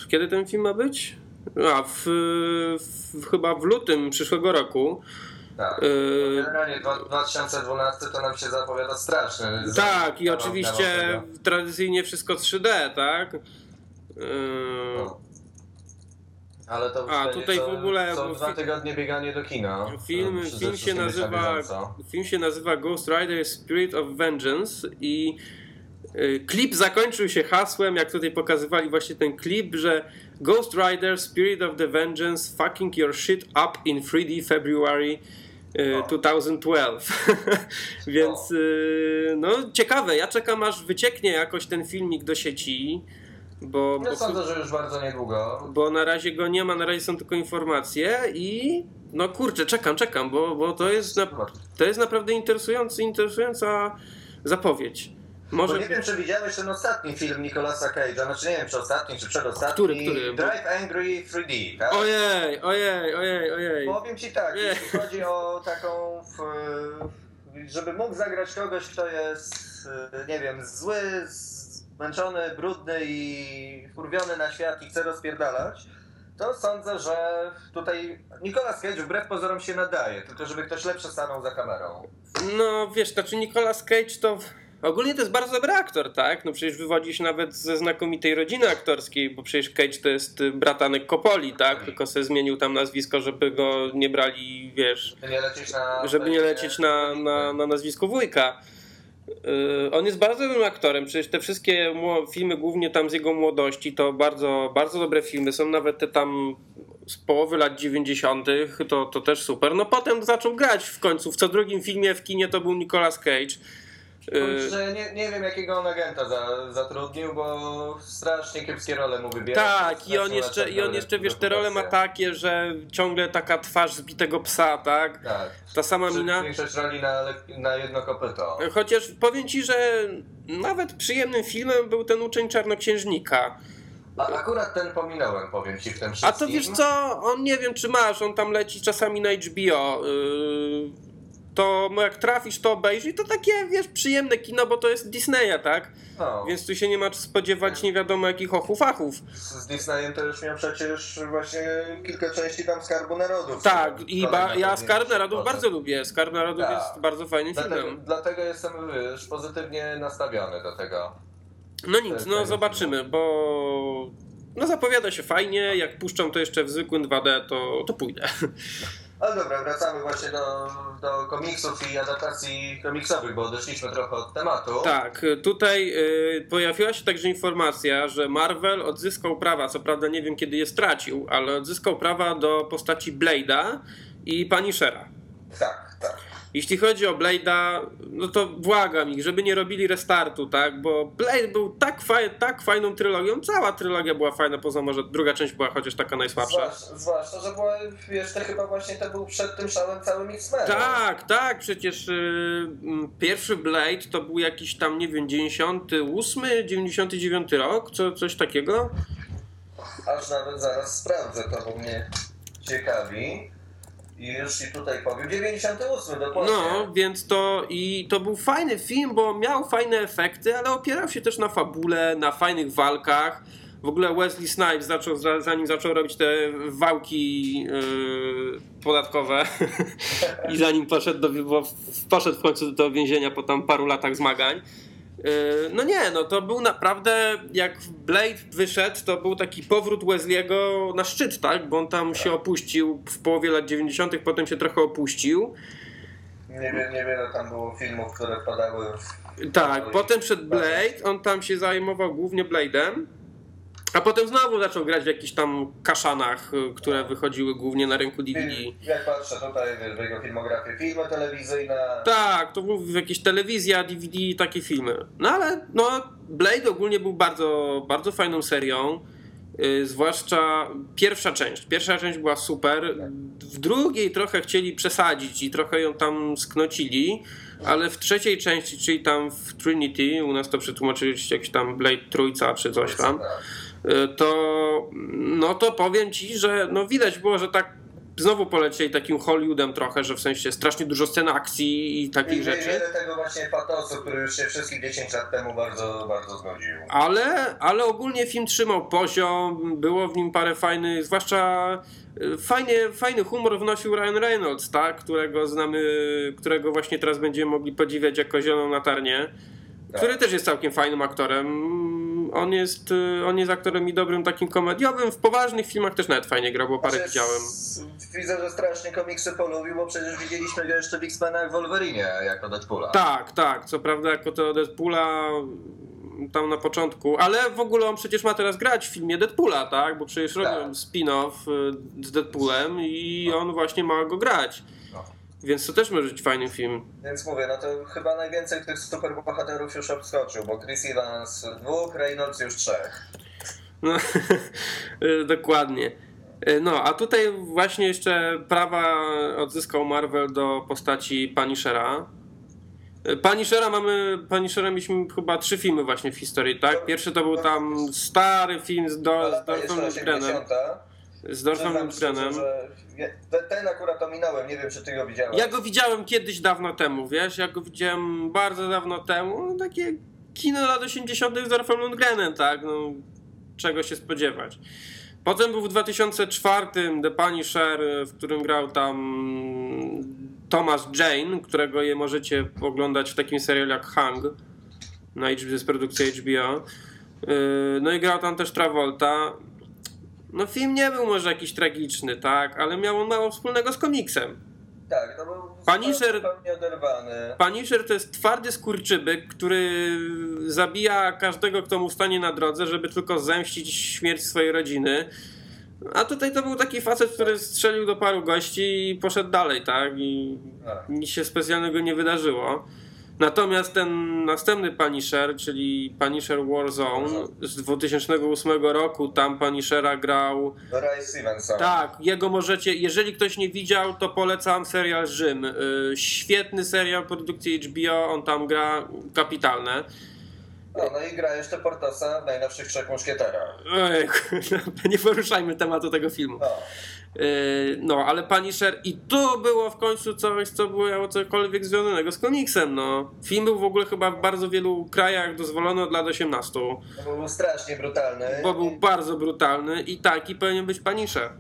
kiedy ten film ma być? A, w, w chyba w lutym przyszłego roku. Tak. Y, generalnie 2012 to nam się zapowiada straszny. Tak, i oczywiście tradycyjnie wszystko 3D, tak? Yy... No. Ale to A, tutaj co, w ogóle. Co dwa tygodnie bieganie do kina. Film, film, się nazywa, film się nazywa Ghost Rider Spirit of Vengeance i y, klip zakończył się hasłem, jak tutaj pokazywali właśnie ten klip, że Ghost Rider Spirit of the Vengeance fucking your shit up in 3D February 2012. Y, Więc y, no ciekawe, ja czekam aż wycieknie jakoś ten filmik do sieci. Bo, ja bo, sądzę, że już bardzo niedługo. Bo na razie go nie ma, na razie są tylko informacje i no kurczę, czekam, czekam, bo, bo to, jest na, to jest naprawdę interesujący, interesująca zapowiedź. Może... Bo nie wiem, czy widziałeś ten ostatni film Nicolasa Cage'a, znaczy nie wiem, czy ostatni, czy przedostatni. Który, który? Drive Angry 3D, tak? Ojej, ojej, ojej, ojej. Powiem ci tak, ojej. jeśli chodzi o taką, żeby mógł zagrać kogoś, kto jest, nie wiem, zły, zmęczony, brudny i wkurwiony na świat i chce rozpierdalać, to sądzę, że tutaj Nicolas Cage wbrew pozorom się nadaje, tylko żeby ktoś lepszy stanął za kamerą. No wiesz, znaczy Nicolas Cage to ogólnie to jest bardzo dobry aktor, tak? No przecież wywodzi się nawet ze znakomitej rodziny aktorskiej, bo przecież Cage to jest bratanek Kopoli, tak? Tylko sobie zmienił tam nazwisko, żeby go nie brali, wiesz... Żeby nie lecieć na... Żeby nie lecieć na, na, na nazwisko wujka. Y, on jest bardzo dobrym aktorem. Przecież te wszystkie filmy, głównie tam z jego młodości, to bardzo, bardzo dobre filmy. Są nawet te tam z połowy lat 90., to, to też super. No potem zaczął grać w końcu. W co drugim filmie w kinie to był Nicolas Cage. Y, że nie, nie wiem jakiego on agenta za, zatrudnił, bo strasznie kiepskie role mu wybiera. Tak, i on jeszcze, i on jeszcze wiesz, te role ma takie, że ciągle taka twarz zbitego psa, tak? Tak. Ta sama mina. Większość roli na, na jedno kopyto. Chociaż powiem ci, że nawet przyjemnym filmem był ten uczeń czarnoksiężnika. A akurat ten pominąłem, powiem ci w tym wszystkim. A to wiesz co, on nie wiem czy masz, on tam leci czasami na HBO. Yy to jak trafisz, to obejrzyj, to takie, wiesz, przyjemne kino, bo to jest Disneya, tak? No. Więc tu się nie ma spodziewać nie wiadomo jakich ochów-achów. Z Disneyem to już miał przecież właśnie kilka części tam Skarbu Narodów. Tak, i ba- ja Skarb Narodów bardzo lubię. Skarb Narodów tak. jest bardzo fajnym dlatego, filmem. Dlatego jestem, wiesz, pozytywnie nastawiony do tego. No nic, no zobaczymy, bo no zapowiada się fajnie, jak puszczą to jeszcze w zwykłym 2D, to, to pójdę. Ale dobra, wracamy właśnie do, do komiksów i adaptacji komiksowych, bo odeszliśmy trochę od tematu. Tak, tutaj y, pojawiła się także informacja, że Marvel odzyskał prawa, co prawda nie wiem kiedy je stracił, ale odzyskał prawa do postaci Blade'a i Punishera. Tak, tak. Jeśli chodzi o Blade'a, no to błagam ich, żeby nie robili restartu, tak? Bo Blade był tak, faj, tak fajną trylogią, cała trylogia była fajna, poza może druga część była chociaż taka najsłabsza. Zwłaszcza, zwłaszcza że była, jeszcze chyba właśnie to był przed tym szałem całym X-Men. Tak, tak, przecież yy, pierwszy Blade to był jakiś tam, nie wiem, 98, 99 rok, co, coś takiego. Aż nawet zaraz sprawdzę to, bo mnie ciekawi. I już i tutaj powiem, 98 dokładnie. No, więc to i to był fajny film, bo miał fajne efekty, ale opierał się też na fabule, na fajnych walkach. W ogóle Wesley Snipes zaczął, zanim zaczął robić te wałki yy, podatkowe i zanim poszedł, do, poszedł w końcu do więzienia po tam paru latach zmagań, no nie, no to był naprawdę, jak Blade wyszedł, to był taki powrót Wesley'ego na szczyt, tak? Bo on tam tak. się opuścił w połowie lat 90., potem się trochę opuścił. Niewiele, niewiele tam było filmów, które wpadały w... Tak, potem przed Blade, on tam się zajmował głównie Blade'em. A potem znowu zaczął grać w jakichś tam kaszanach, y, które wychodziły głównie na rynku DVD. Jak patrzę tutaj w jego filmografię, filmy telewizyjne. Tak, to był jakieś telewizja, DVD, takie filmy. No ale no, Blade ogólnie był bardzo, bardzo fajną serią. Yy, zwłaszcza pierwsza część. Pierwsza część była super. W drugiej trochę chcieli przesadzić i trochę ją tam sknocili, ale w trzeciej części, czyli tam w Trinity, u nas to przetłumaczyli jakiś tam Blade Trójca czy coś tam. Y, to no to powiem ci, że no widać było, że tak znowu polecieli takim Hollywoodem trochę, że w sensie strasznie dużo scen akcji i takich I rzeczy. Wiele tego właśnie patosu, który już się wszystkich 10 lat temu bardzo, bardzo zgodził. Ale, ale ogólnie film trzymał poziom, było w nim parę fajnych, zwłaszcza y, fajnie, fajny humor wnosił Ryan Reynolds, tak? którego znamy, którego właśnie teraz będziemy mogli podziwiać jako zieloną latarnię, tak. który też jest całkiem fajnym aktorem on jest, y, on jest aktorem i dobrym takim komediowym. W poważnych filmach też nawet fajnie grał, bo parę znaczy, widziałem. Widzę, że strasznie komiksy polubił, bo przecież widzieliśmy go jeszcze w X-Menach w Wolverine jako Deadpoola. Tak, tak. Co prawda jako to Deadpoola tam na początku, ale w ogóle on przecież ma teraz grać w filmie Deadpoola, tak? Bo przecież tak. robią spin-off y, z Deadpoolem i no. on właśnie ma go grać. Więc to też może być fajny film. Więc mówię, no to chyba najwięcej tych superbohaterów już obskoczył, bo Chris Evans dwóch, Reynolds już trzech. No, dokładnie. No, a tutaj właśnie jeszcze prawa odzyskał Marvel do postaci Punishera. Punishera mamy, Punishera mieliśmy chyba trzy filmy właśnie w historii, tak? Pierwszy to był tam stary film z, do, z Dolphem Lundgrenem. Z Dolphem Lundgrenem. Ten akurat ominąłem, nie wiem czy ty go widziałeś. Ja go widziałem kiedyś dawno temu, wiesz, ja go widziałem bardzo dawno temu, no, takie kino lat 80 z Dolphem Lundgrenem, tak, no czego się spodziewać. Potem był w 2004 The Punisher, w którym grał tam Thomas Jane, którego je możecie oglądać w takim serialu jak Hang na HBO, z produkcji HBO. Yy, no i grał tam też Travolta. No film nie był może jakiś tragiczny, tak, ale miał on mało wspólnego z komiksem. Tak, to był Punisher, oderwany. Punisher to jest twardy skurczybyk, który zabija każdego, kto mu stanie na drodze, żeby tylko zemścić śmierć swojej rodziny. A tutaj to był taki facet, który strzelił do paru gości i poszedł dalej, tak? I Tak. nic się specjalnego nie wydarzyło. Natomiast ten następny Punisher, czyli Punisher Warzone z 2008 roku, tam Punishera grał. Ray Stevenson. Tak, jego możecie, jeżeli ktoś nie widział, to polecam serial Rzym. Y, Świetny serial produkcji HBO, on tam gra kapitalne. No, no i gra jeszcze Portosa w najnowszych trzech muszkieterach. Ej, nie poruszajmy tematu tego filmu. No. Yy, No, ale Punisher i to było w końcu coś, co było cokolwiek związanego z komiksem, no. Film był w ogóle chyba w bardzo wielu krajach dozwolony od lat 18, To był strasznie brutalny. bo był bardzo brutalny i taki powinien być Punisher.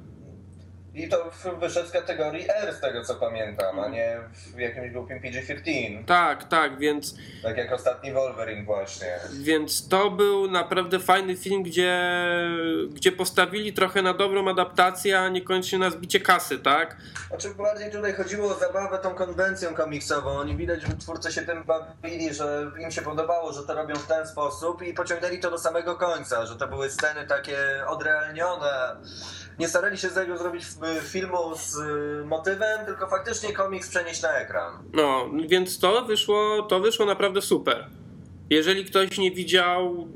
I to wyszedł z kategorii R z tego co pamiętam, a nie w jakimś głupim PG-15. Tak, tak, więc, Tak jak ostatni Wolverine właśnie. więc to był naprawdę fajny film, gdzie, gdzie postawili trochę na dobrą adaptację, a niekoniecznie na zbicie kasy, tak? Znaczy bardziej tutaj chodziło o zabawę tą konwencją komiksową. Oni widać, że twórcy się tym bawili, że im się podobało, że to robią w ten sposób i pociągnęli to do samego końca, że to były sceny takie odrealnione. Nie starali się z tego zrobić filmu z y, motywem, tylko faktycznie komiks przenieść na ekran. No, więc to wyszło, to wyszło naprawdę super. Jeżeli ktoś nie widział,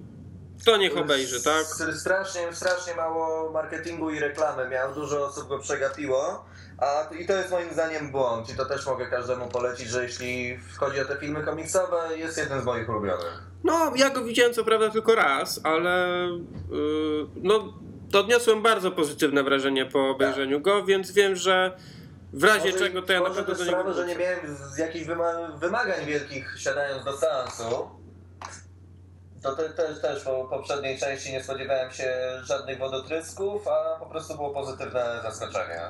to niech obejrzy, tak? Strasznie, strasznie mało marketingu i reklamy miał, dużo osób go przegapiło. A, I to jest moim zdaniem błąd i to też mogę każdemu polecić, że jeśli chodzi o te filmy komiksowe, jest jeden z moich ulubionych. No, ja go widziałem co prawda tylko raz, ale yy, no, to odniosłem bardzo pozytywne wrażenie po obejrzeniu go, więc wiem, że w razie Może- czego to ja na pewno do niego sprawę, że nie miałem jakichś wyma- wymagań wielkich siadając do seansu. To te, też, też po poprzedniej części nie spodziewałem się żadnych wodotrysków, a po prostu było pozytywne zaskoczenie.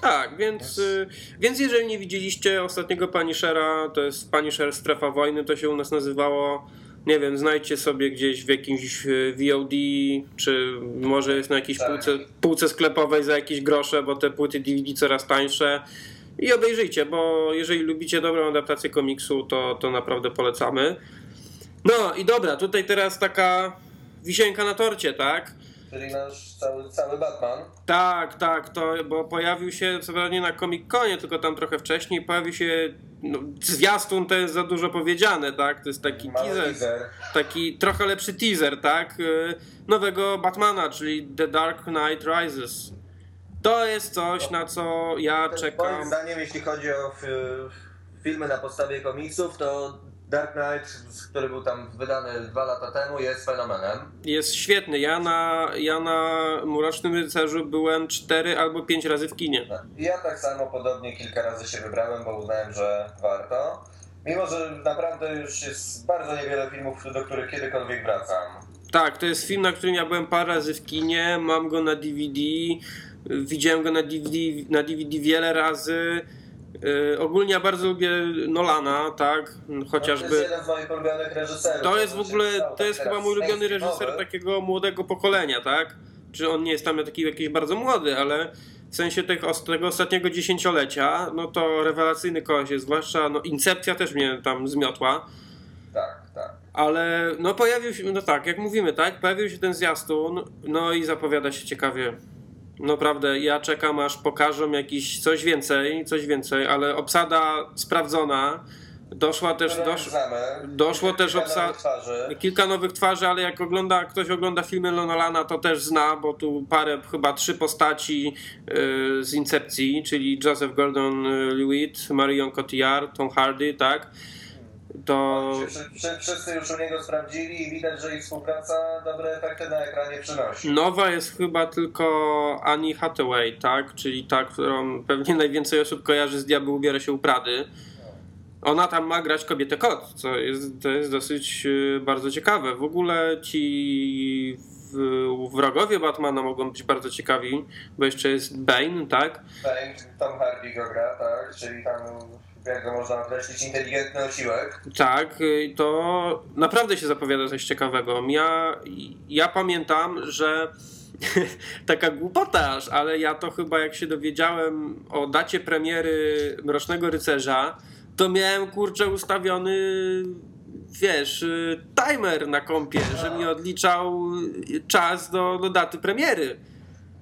Tak, więc, y, więc jeżeli nie widzieliście ostatniego Punishera, to jest Punisher Strefa Wojny, to się u nas nazywało. Nie wiem, znajdźcie sobie gdzieś w jakimś y, VOD, czy może jest na jakiejś Tak. półce, półce sklepowej za jakieś grosze, bo te płyty DVD coraz tańsze. I obejrzyjcie, bo jeżeli lubicie dobrą adaptację komiksu, to, to naprawdę polecamy. No i dobra, tutaj teraz taka wisienka na torcie, tak? Czyli nasz cały, cały Batman. Tak, tak, to, bo pojawił się, co prawda nie na Comic Conie, tylko tam trochę wcześniej, pojawił się, no, zwiastun to jest za dużo powiedziane, tak, to jest taki teaser, teaser. taki trochę lepszy teaser, tak, y, nowego Batmana, czyli The Dark Knight Rises. To jest coś, na co ja Też czekam. Moim zdaniem, jeśli chodzi o f- filmy na podstawie komiksów, to Dark Knight, który był tam wydany dwa lata temu, jest fenomenem. Jest świetny. Ja na, ja na Mrocznym Rycerzu byłem cztery albo pięć razy w kinie. I Ja tak samo podobnie kilka razy się wybrałem, bo uznałem, że warto. Mimo, że naprawdę już jest bardzo niewiele filmów, do których kiedykolwiek wracam. Tak, to jest film, na którym ja byłem parę razy w kinie, mam go na DVD, widziałem go na DVD, na DVD wiele razy. Yy, ogólnie ja bardzo lubię Nolana, tak, To jest chociażby. jeden z moich ulubionych reżyserów. To jest w ogóle, to jest chyba mój ulubiony reżyser takiego młodego pokolenia, tak? Czy on nie jest tam taki jakiś bardzo młody, ale w sensie tego ostatniego dziesięciolecia, no to rewelacyjny koleś jest, zwłaszcza no, Incepcja też mnie tam zmiotła. Tak, tak. Ale no pojawił się, no tak, jak mówimy, tak, pojawił się ten zwiastun, no i zapowiada się ciekawie. Naprawdę, ja czekam aż pokażą jakiś coś więcej, coś więcej, ale obsada sprawdzona. Doszła też, dosz, doszło też Kilka obsa- nowych twarzy. kilka nowych twarzy, ale jak ogląda, ktoś ogląda filmy Nolana, to też zna, bo tu parę, chyba trzy postaci yy, z Incepcji, czyli Joseph Gordon-Lewitt, Marion Cotillard, Tom Hardy, tak? To... Wszyscy już u niego sprawdzili i widać, że ich współpraca dobre efekty na ekranie przynosi. Nowa jest chyba tylko Annie Hathaway, tak? Czyli ta, którą pewnie najwięcej osób kojarzy z Diabeł ubiera się u Prady. Ona tam ma grać kobietę kot, co jest, to jest dosyć y, bardzo ciekawe. W ogóle ci wrogowie Batmana mogą być bardzo ciekawi, bo jeszcze jest Bane, tak? Bane, Tom Hardy go gra, tak? Czyli tam, jak go można określić, inteligentny osiłek. Tak, y, to naprawdę się zapowiada coś ciekawego. Ja, ja pamiętam, że taka głupota aż, ale ja to chyba jak się dowiedziałem o dacie premiery Mrocznego Rycerza, to miałem kurczę ustawiony wiesz, y, timer na kompie, że mi odliczał czas do, do daty premiery.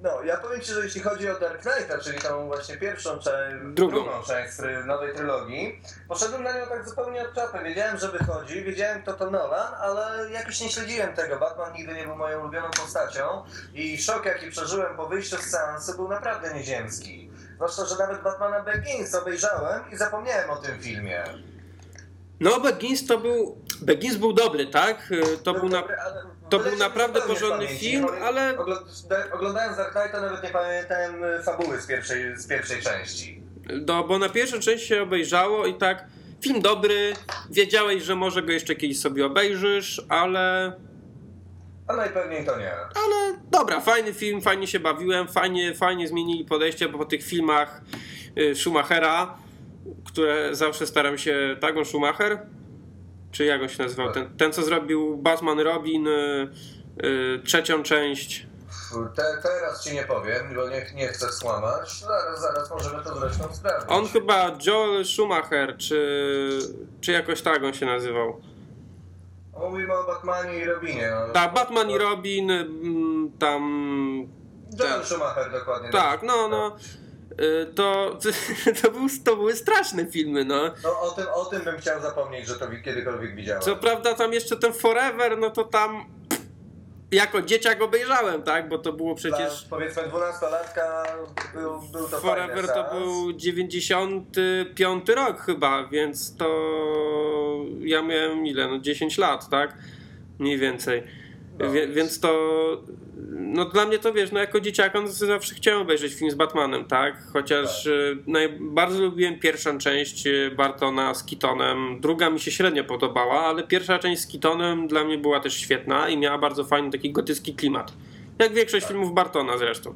No, ja powiem Ci, że jeśli chodzi o Dark Knighta, czyli tą właśnie pierwszą część, Drugą. drugą część z nowej trylogii, poszedłem na nią tak zupełnie od czapy. Wiedziałem, że wychodzi, wiedziałem kto to Nolan, ale jakoś nie śledziłem tego. Batman nigdy nie był moją ulubioną postacią i szok jaki przeżyłem po wyjściu z seansu był naprawdę nieziemski. Zwłaszcza, że nawet Batmana Begins obejrzałem i zapomniałem o tym filmie. No, Begins to był. Begins był dobry, tak? Y, To był na. dobry, ale to był naprawdę porządny film, ale- ogl- da- Oglądając Dark Knighta nawet nie pamiętałem y, fabuły z pierwszej, z pierwszej części. No, bo na pierwszą część się obejrzało i tak. Film dobry, wiedziałeś, że może go jeszcze kiedyś sobie obejrzysz, ale. A najpewniej to nie. Ale dobra, fajny film, fajnie się bawiłem, fajnie, fajnie zmienili podejście, bo po tych filmach y, Schumachera, które zawsze staram się. Tak, on Schumacher? Czy jak on się nazywał? Ten, ten co zrobił Batman Robin, y, y, trzecią część. Te, teraz ci nie powiem, bo nie, nie chcę skłamać. Zaraz, zaraz możemy to zresztą sprawdzić. On chyba Joel Schumacher, czy, czy jakoś tak on się nazywał. Mówimy o Batmanie i Robinie. No. Tak, Batman i Robin, mm, tam. Joel Schumacher dokładnie. Tak, no, no. Y, To, to, był, to były straszne filmy, no. No, o, tym, o tym bym chciał zapomnieć, że to wi- kiedykolwiek widziałem. Co prawda tam jeszcze ten Forever, no to tam jako dzieciak obejrzałem, tak? Bo to było przecież Dla, powiedzmy 12-latka był, był to Forever to był 95 rok chyba, więc to ja miałem ile? No 10 lat, tak? Mniej więcej. No. Wie, więc to no dla mnie to wiesz, no jako dzieciaka no, zawsze chciałem obejrzeć film z Batmanem, tak? Chociaż Tak. y, naj, bardzo lubiłem pierwszą część y, Bartona z Keatonem. Druga mi się średnio podobała, ale pierwsza część z Keatonem dla mnie była też świetna i miała bardzo fajny taki gotycki klimat. Jak większość filmów Bartona zresztą.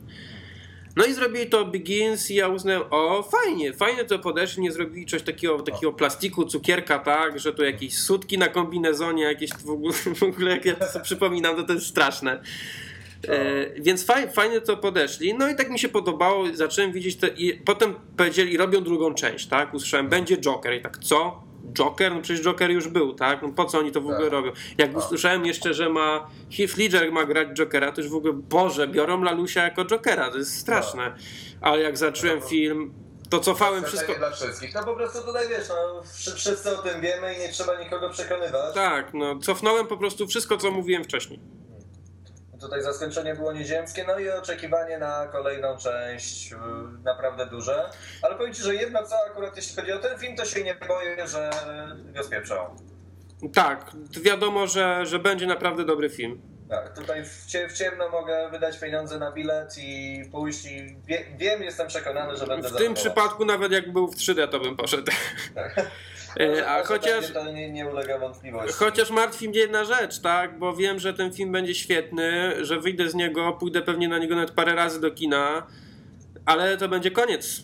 No i zrobili to Begins i ja uznałem, o fajnie, fajnie to podeszli, nie zrobili coś takiego, takiego plastiku, cukierka, tak, że tu jakieś sutki na kombinezonie, jakieś w ogóle, w ogóle jak ja to sobie przypominam, to to jest straszne. E, więc faj, fajnie to podeszli. No i tak mi się podobało, zacząłem widzieć te. I potem powiedzieli, robią drugą część, tak? Usłyszałem, będzie Joker. I tak, co? Joker? No przecież Joker już był, tak? No po co oni to w ogóle Tak. robią? Jak usłyszałem jeszcze, że ma Heath Ledger ma grać Jokera, to już w ogóle, Boże, biorą Lalusia jako Jokera, to jest straszne. Ale jak zacząłem No. film, to cofałem wszystko. dla wszystkich. No po prostu tutaj wiesz, no, wszy- wszyscy o tym wiemy i nie trzeba nikogo przekonywać. Tak, no cofnąłem po prostu wszystko, co mówiłem wcześniej. Tutaj zaskoczenie było nieziemskie, no i oczekiwanie na kolejną część y, naprawdę duże. Ale powiem Ci, że jedno co akurat jeśli chodzi o ten film, to się nie boję, że go spieprzą. Tak, wiadomo, że, że będzie naprawdę dobry film. Tak, tutaj w, cie, w ciemno mogę wydać pieniądze na bilet i pójść i wie, wiem, jestem przekonany, że będę W tym przypadku nawet jak był w 3D, to bym poszedł. Tak. E, A Że chociaż, To nie, nie ulega wątpliwości. chociaż martwi mnie jedna rzecz, tak? Bo wiem, że ten film będzie świetny, że wyjdę z niego, pójdę pewnie na niego nawet parę razy do kina, ale to będzie koniec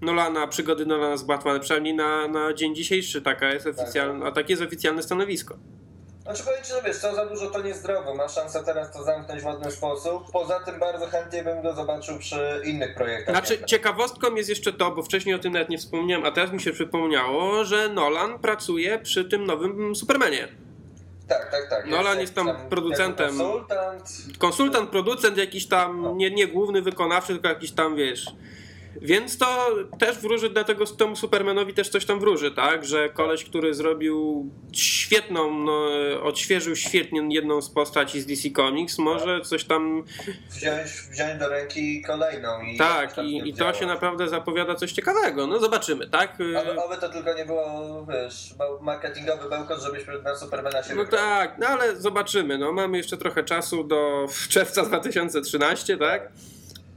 Nolana, przygody Nolana z Batmanem, przynajmniej na, na dzień dzisiejszy taka jest oficjalna, a takie jest oficjalne stanowisko. Znaczy powiem Ci, że wiesz, co za dużo to niezdrowo. Ma szansę teraz to zamknąć w ładny sposób. Poza tym bardzo chętnie bym go zobaczył przy innych projektach. Znaczy, ciekawostką jest jeszcze to, bo wcześniej o tym nawet nie wspomniałem, a teraz mi się przypomniało, że Nolan pracuje przy tym nowym Supermanie. Tak, tak, tak. Nolan jest tam producentem. jako Konsultant. konsultant, producent jakiś tam, nie, nie główny wykonawczy, tylko jakiś tam, wiesz. Więc to też wróży, dlatego temu Supermanowi też coś tam wróży, tak? Że koleś, który zrobił świetną, no, odświeżył świetnie jedną z postaci z DC Comics, może coś tam, Wziąć, wziąć do ręki kolejną. I tak, i, i to się naprawdę zapowiada coś ciekawego. No zobaczymy, tak? Oby, oby to tylko nie było, wiesz, marketingowy bełkot, żebyśmy na Supermana się No tak, no ale zobaczymy. No, mamy jeszcze trochę czasu do czerwca 2013, tak?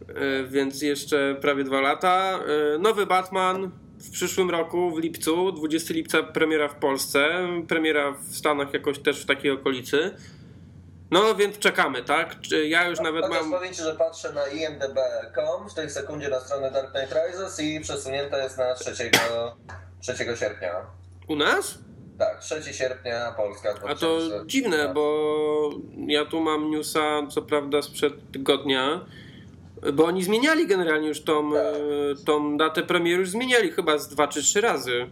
E, Więc jeszcze prawie dwa lata. E, Nowy Batman w przyszłym roku, w lipcu, 20 lipca premiera w Polsce, premiera w Stanach jakoś też w takiej okolicy. No więc czekamy, tak? Ja już nawet Chociaż mam... powiem Ci, że patrzę na imdb.com w tej sekundzie na stronę Dark Knight Rises i przesunięta jest na 3, 3 sierpnia. U nas? Tak, 3 sierpnia Polska. A to 2000. dziwne, bo ja tu mam newsa, co prawda sprzed tygodnia, bo oni zmieniali generalnie już tą, Tak. e, tą datę premiery, już zmieniali chyba z dwa czy trzy razy.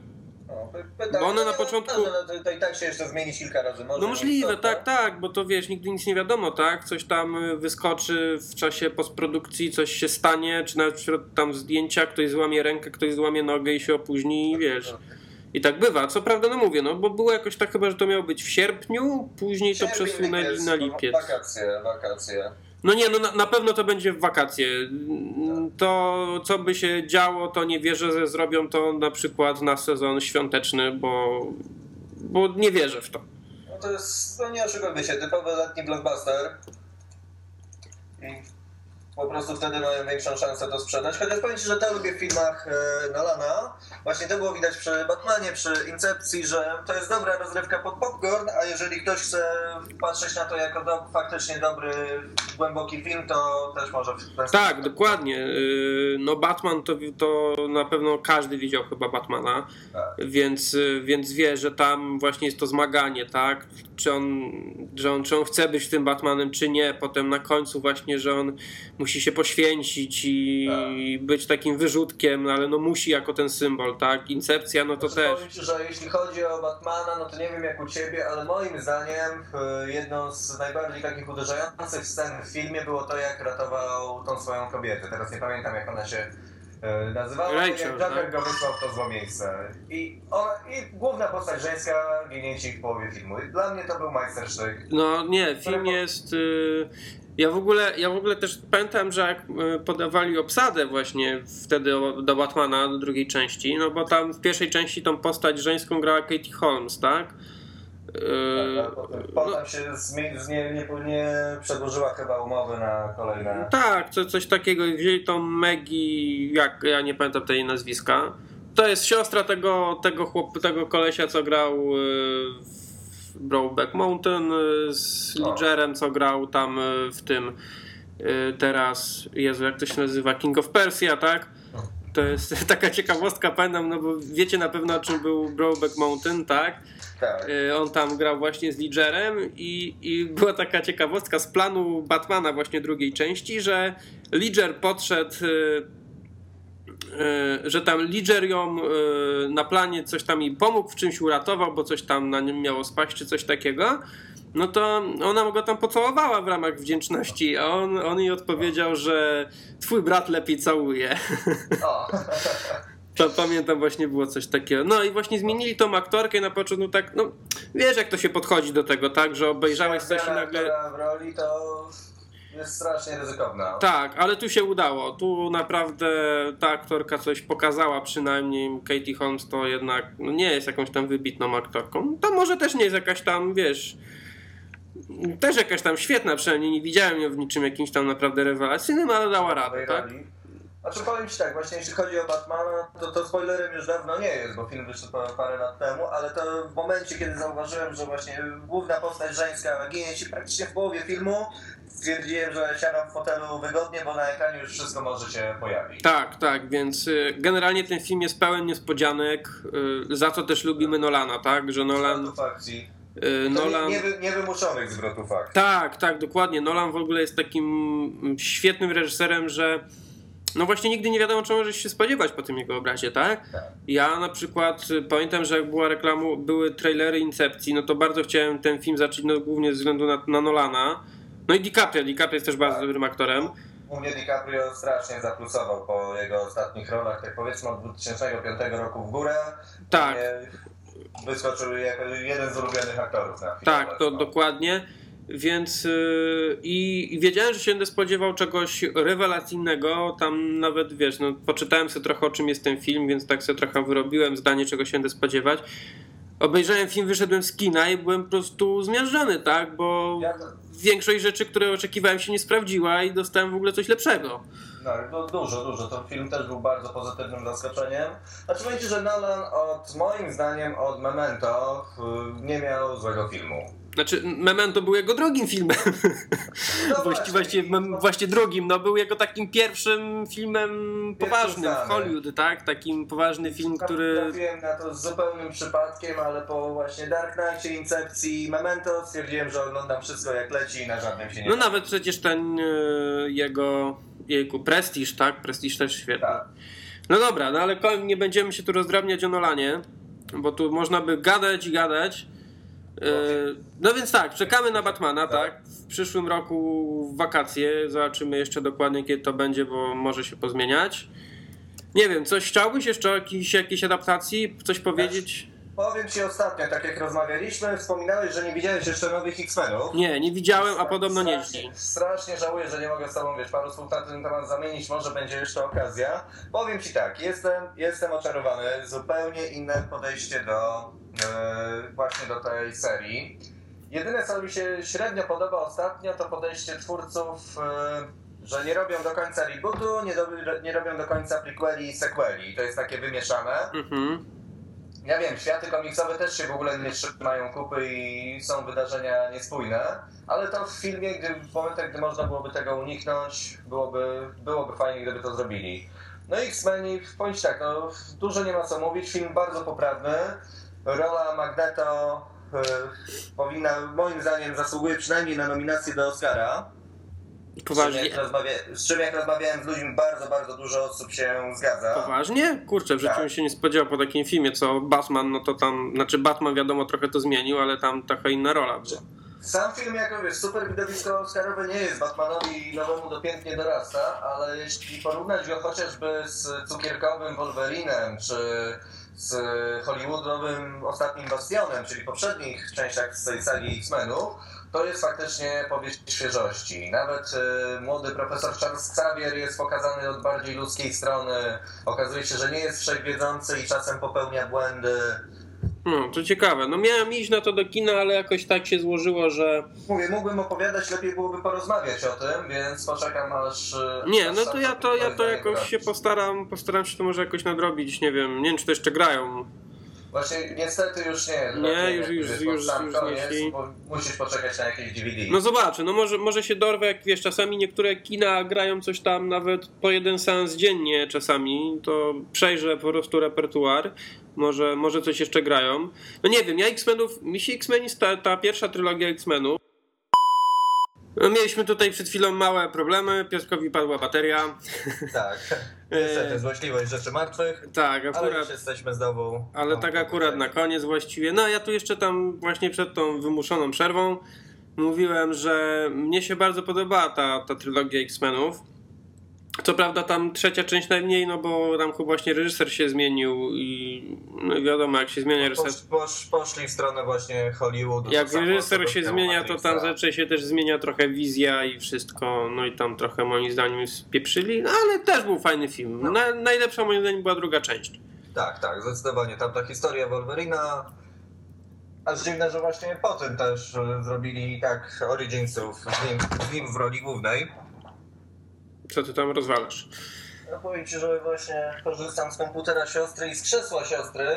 O, pytam, Bo one no na nie, początku- No, no, to, to i tak się jeszcze zmieni kilka razy. Może No możliwe, tak, tak, bo to wiesz, nigdy nic nie wiadomo, tak? Coś tam y, wyskoczy w czasie postprodukcji, coś się stanie, czy nawet wśród tam zdjęcia ktoś złamie rękę, ktoś złamie nogę i się opóźni i wiesz. I tak bywa. Co prawda, no mówię, no bo było jakoś tak chyba, że to miało być w sierpniu, później to Sierpień, przesunęli lipiec, na no, lipiec. Wakacje, wakacje. No nie, no na, na pewno to będzie w wakacje. To, co by się działo, to nie wierzę, że zrobią to na przykład na sezon świąteczny, bo, bo nie wierzę w to. No to jest, no nie oszukujmy się, typowy letni blockbuster. Po prostu wtedy mają większą szansę to sprzedać. Chociaż powiem Ci, że to lubię w filmach e, Nolana. Właśnie to było widać przy Batmanie, przy Incepcji, że to jest dobra rozrywka pod popcorn, a jeżeli ktoś chce patrzeć na to jako do, faktycznie dobry, głęboki film, to też może w. Tak, dokładnie. Yy, No Batman to, to na pewno każdy widział chyba Batmana, Tak. więc, yy, więc wie, że tam właśnie jest to zmaganie, tak? Czy on, że on, czy on chce być tym Batmanem, czy nie. Potem na końcu właśnie, że on musi się poświęcić i być takim wyrzutkiem, no ale no musi jako ten symbol, tak? Incepcja, no to Znaczy, też. Powiem Ci, że jeśli chodzi o Batmana, no to nie wiem jak u Ciebie, ale moim zdaniem e, jedną z najbardziej takich uderzających scen w filmie było to, jak ratował tą swoją kobietę. Teraz nie pamiętam jak ona się e, nazywała, Rachel, jak Joker tak? go wysłał w to złe miejsce. I, I główna postać żeńska ginie Ci w połowie filmu. Dla mnie to był majstersztyk. No nie, film jest. y, Ja w ogóle, ja w ogóle też pamiętam, że jak y, podawali obsadę właśnie wtedy do Batmana do drugiej części, no bo tam w pierwszej części tą postać żeńską grała Katie Holmes, tak? Y, Ale potem, potem się z nie, nie, nie przedłużyła chyba umowy na kolejne... Tak, co, coś takiego. Wzięli tą Maggie, jak ja nie pamiętam tej nazwiska. To jest siostra tego, tego chłop, tego kolesia, co grał y, w Brokeback Mountain y, z O. Ledgerem, co grał tam y, w tym y, teraz, Jezu, jak to się nazywa, King of Persia, tak? To jest taka ciekawostka, pamiętam, no bo wiecie na pewno o czym był Brokeback Mountain, tak? Tak. On tam grał właśnie z Ledgerem i, i była taka ciekawostka z planu Batmana właśnie drugiej części, że Ledger podszedł, że tam Ledger ją y, na planie coś tam jej pomógł, w czymś uratował, bo coś tam na nim miało spaść czy coś takiego. No to ona go tam pocałowała w ramach wdzięczności, a on, on jej odpowiedział, że twój brat lepiej całuje. O. To pamiętam właśnie było coś takiego. No i właśnie zmienili tą aktorkę na początku tak, no wiesz jak to się podchodzi do tego, tak, że obejrzałeś coś i nagle... w roli to jest strasznie ryzykowna. Tak, ale tu się udało. Tu naprawdę ta aktorka coś pokazała, przynajmniej Katie Holmes to jednak no, nie jest jakąś tam wybitną aktorką. To może też nie jest jakaś tam, wiesz, też jakaś tam świetna, przynajmniej nie widziałem ją w niczym jakimś tam naprawdę rewelacyjnym, ale dała radę, tak? Znaczy powiem Ci tak, właśnie jeśli chodzi o Batmana, to, to spoilerem już dawno nie jest, bo film wyszedł pa- parę lat temu, ale to w momencie, kiedy zauważyłem, że właśnie główna postać żeńska ginie Ci praktycznie w połowie filmu, stwierdziłem, że siadam w fotelu wygodnie, bo na ekranie już wszystko może się pojawić. Tak, tak, więc y, generalnie ten film jest pełen niespodzianek, y, za co też lubimy Nolana, tak, że Nolan... Y, Nolan... nie, nie, niewymuszonych zwrotów akcji. Tak, tak, dokładnie. Nolan w ogóle jest takim mm, świetnym reżyserem, że no właśnie nigdy nie wiadomo, czego możesz się spodziewać po tym jego obrazie, tak? Tak. Ja na przykład pamiętam, że jak była reklamu, były trailery Incepcji, no to bardzo chciałem ten film zacząć, no głównie ze względu na, na Nolana. No i DiCaprio, DiCaprio jest też bardzo Tak. dobrym aktorem. U mnie DiCaprio strasznie zaplusował po jego ostatnich rolach, tak powiedzmy od 2005 roku w górę. Tak. Mnie Wyskoczył jako jeden z ulubionych aktorów na film. Tak, to dokładnie. Więc yy, i, i wiedziałem, że się będę spodziewał czegoś rewelacyjnego. Tam nawet wiesz, no, poczytałem sobie trochę o czym jest ten film, więc tak sobie trochę wyrobiłem zdanie, czego się będę spodziewać. Obejrzałem film, wyszedłem z kina i byłem po prostu zmiażdżony, tak? Bo Ja to, większość rzeczy, które oczekiwałem, się nie sprawdziła i dostałem w ogóle coś lepszego. no, dużo, dużo. Ten film też był bardzo pozytywnym zaskoczeniem. Znaczy powiem Ci, że Nolan od, moim zdaniem, od Memento y, nie miał złego filmu. Znaczy, Memento był jego drugim filmem. No właściwie, właśnie. właśnie drugim. No, był jego takim pierwszym filmem poważnym w znany. Hollywood, tak? Takim poważny film, który. Trafiłem na to z zupełnym przypadkiem, ale po właśnie Dark Knightie, Incepcji i Memento stwierdziłem, że oglądam wszystko jak leci i na żadnym się nie No nawet przecież ten e, jego. Jejku, Prestige, tak? Prestige też świetny. Tak. No dobra, no ale nie będziemy się tu rozdrabniać o Nolanie. bo tu można by gadać i gadać. E, no więc tak, czekamy na Batmana, tak? W przyszłym roku w wakacje. Zobaczymy jeszcze dokładnie, kiedy to będzie, bo może się pozmieniać. Nie wiem, coś chciałbyś jeszcze o jakiejś, jakiejś adaptacji? Coś powiedzieć? Powiem ci ostatnio, tak jak rozmawialiśmy, wspominałeś, że nie widziałeś jeszcze nowych X-Menów. Nie, nie widziałem, a podobno nieźli. Strasznie, strasznie żałuję, że nie mogę z tobą, wiesz, paru słów na ten temat zamienić, może będzie jeszcze okazja. Powiem ci tak, jestem, jestem oczarowany, zupełnie inne podejście do e, właśnie do tej serii. Jedyne, co mi się średnio podoba ostatnio, to podejście twórców, e, że nie robią do końca rebootu, nie, do, nie robią do końca prequeli i sequeli. To jest takie wymieszane. Mhm. Ja wiem, światy komiksowe też się w ogóle nie trzymają kupy i są wydarzenia niespójne, ale to w filmie, gdy, w momentach, gdy można byłoby tego uniknąć, byłoby, byłoby fajnie, gdyby to zrobili. No i X-Meni, bądź tak, no, dużo nie ma co mówić, film bardzo poprawny. Rola Magneto y, powinna, moim zdaniem, zasługuje przynajmniej na nominację do Oscara. Poważnie. Z czym, jak rozmawia, z czym jak rozmawiałem z ludźmi, bardzo, bardzo dużo osób się zgadza. Poważnie? Kurczę, w życiu Tak. bym się nie spodziewał po takim filmie, co Batman, no to tam, znaczy Batman wiadomo trochę to zmienił, ale tam trochę inna rola była. Sam film, jako wiesz, super widowisko Oscarowe nie jest, Batmanowi nowemu dopiętnie dorasta, ale jeśli porównać go chociażby z cukierkowym Wolverinem, czy z hollywoodowym ostatnim Bastionem, czyli poprzednich częściach z tej sagi X-Menów, to jest faktycznie powieść świeżości. Nawet y, młody profesor Charles Xavier jest pokazany od bardziej ludzkiej strony. Okazuje się, że nie jest wszechwiedzący i czasem popełnia błędy. No, to ciekawe. No miałem iść na to do kina, ale jakoś tak się złożyło, że... Mówię, mógłbym opowiadać, lepiej byłoby porozmawiać o tym, więc poczekam aż... y, Nie, aż no to ja to, ja to jakoś się postaram, postaram się to może jakoś nadrobić, nie wiem, nie wiem czy to jeszcze grają. Właśnie niestety już nie. Nie, Właśnie, już- już- już- sam już koniec, Musisz poczekać na jakieś DVD. No zobaczę, no może, może się dorwę, jak wiesz, czasami niektóre kina grają coś tam nawet po jeden seans dziennie czasami, to przejrzę po prostu repertuar, może, może coś jeszcze grają. No nie wiem, ja X-Menów, mi się X-Meni, ta, ta pierwsza trylogia X-Menów, no mieliśmy tutaj przed chwilą małe problemy, Pioskowi padła bateria, Tak. Niestety, złośliwość rzeczy martwych, tak, ale już akurat... jesteśmy znowu... Ale tak akurat na koniec właściwie. No ja tu jeszcze tam właśnie przed tą wymuszoną przerwą mówiłem, że mnie się bardzo podobała ta, ta trylogia X-Menów. Co prawda tam trzecia część najmniej, no bo tam chyba właśnie reżyser się zmienił i no wiadomo jak się zmienia reżyser. Posz, posz, poszli w stronę właśnie Hollywoodu. Jak reżyser się zmienia, to tam zazwyczaj się też zmienia trochę wizja i wszystko, no i tam trochę moim zdaniem spieprzyli, no ale też był fajny film. No. Na, najlepsza moim zdaniem była druga część. Tak, tak, zdecydowanie. Tam ta historia Wolverina... Aż dziwne, że właśnie po tym też e, zrobili tak Originsów z nim, z nim w roli głównej. Co ty tam rozwalasz? Ja powiem ci, że właśnie korzystam z komputera siostry i z krzesła siostry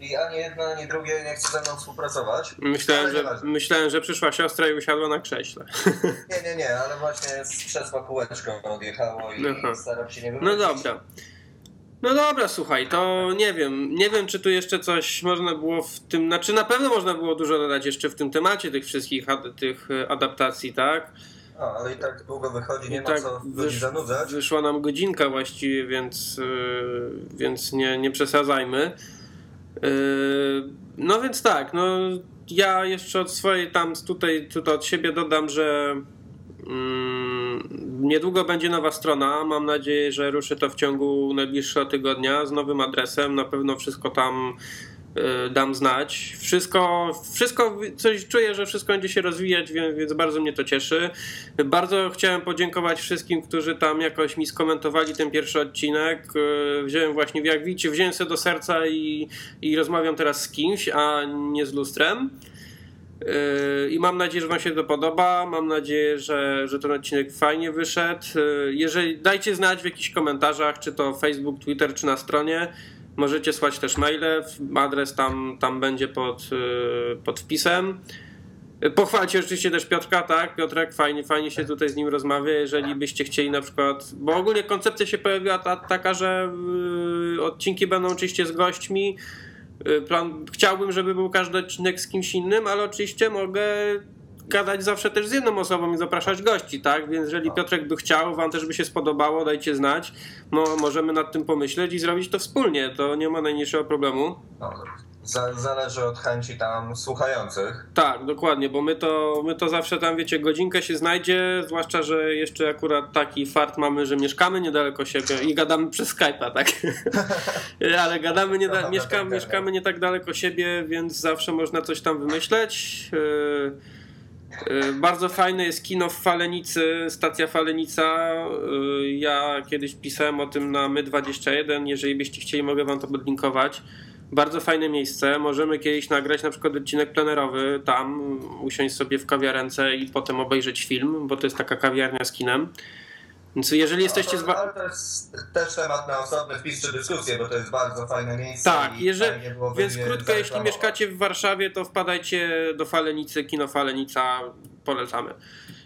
i ani jedna, ani drugie nie chce ze mną współpracować. Myślałem, że, myślałem, że przyszła siostra i usiadła na krześle. Nie, nie, nie, ale właśnie z krzesła kółeczko odjechało i Aha. staram się nie No wywrócić. dobra. No dobra, słuchaj, to nie wiem, nie wiem czy tu jeszcze coś można było w tym, znaczy na pewno można było dużo dodać jeszcze w tym temacie tych wszystkich ad, tych e, adaptacji, tak? A, ale i tak długo wychodzi, nie I ma tak co ludzi wysz- zanudzać. Wyszła nam godzinka właściwie, więc, yy, więc nie, nie przesadzajmy. Yy, no więc tak, no ja jeszcze od swojej tam tutaj, tutaj od siebie dodam, że mm, niedługo będzie nowa strona. Mam nadzieję, że ruszy to w ciągu najbliższego tygodnia z nowym adresem. Na pewno wszystko tam dam znać. Wszystko, wszystko, coś czuję, że wszystko będzie się rozwijać, więc, bardzo mnie to cieszy. Bardzo chciałem podziękować wszystkim, którzy tam jakoś mi skomentowali ten pierwszy odcinek. Y, Wziąłem właśnie, jak widzicie, wziąłem sobie do serca i, i rozmawiam teraz z kimś, a nie z lustrem. Yy, I mam nadzieję, że Wam się to podoba. Mam nadzieję, że, że ten odcinek fajnie wyszedł. Jeżeli dajcie znać w jakichś komentarzach, czy to Facebook, Twitter, czy na stronie. Możecie słać też maile. Adres tam, tam będzie pod, yy, pod wpisem. Pochwalcie oczywiście też Piotrka, tak? Piotrek, fajnie, fajnie się tutaj z nim rozmawia. Jeżeli byście chcieli na przykład, bo ogólnie koncepcja się pojawiła ta, taka, że yy, odcinki będą oczywiście z gośćmi. Y, Plan, chciałbym, żeby był każdy odcinek z kimś innym, ale oczywiście mogę gadać zawsze też z jedną osobą i zapraszać gości, tak? Więc jeżeli Piotrek by chciał, wam też by się spodobało, dajcie znać. Mo, możemy nad tym pomyśleć i zrobić to wspólnie. To nie ma najmniejszego problemu. No, za, zależy od chęci tam słuchających. Tak, dokładnie, bo my to, my to zawsze tam, wiecie, godzinkę się znajdzie, zwłaszcza, że jeszcze akurat taki fart mamy, że mieszkamy niedaleko siebie i gadamy przez Skype'a, tak? Ale gadamy, nie da- mieszkamy, mieszkamy nie tak daleko siebie, więc zawsze można coś tam wymyśleć. Yy, Bardzo fajne jest kino w Falenicy, stacja Falenica. Yy, Ja kiedyś pisałem o tym na My21. Jeżeli byście chcieli, mogę wam to podlinkować. Bardzo fajne miejsce. Możemy kiedyś nagrać na przykład odcinek plenerowy tam, usiąść sobie w kawiarence i potem obejrzeć film, bo to jest taka kawiarnia z kinem. Więc jeżeli jesteście z. Wa- ale to jest też temat na osobny wpis czy dyskusję, bo to jest bardzo fajne miejsce. Tak, jeżeli, więc krótko, jeśli mieszkacie w Warszawie, to wpadajcie do Falenicy, kino Falenica, polecamy.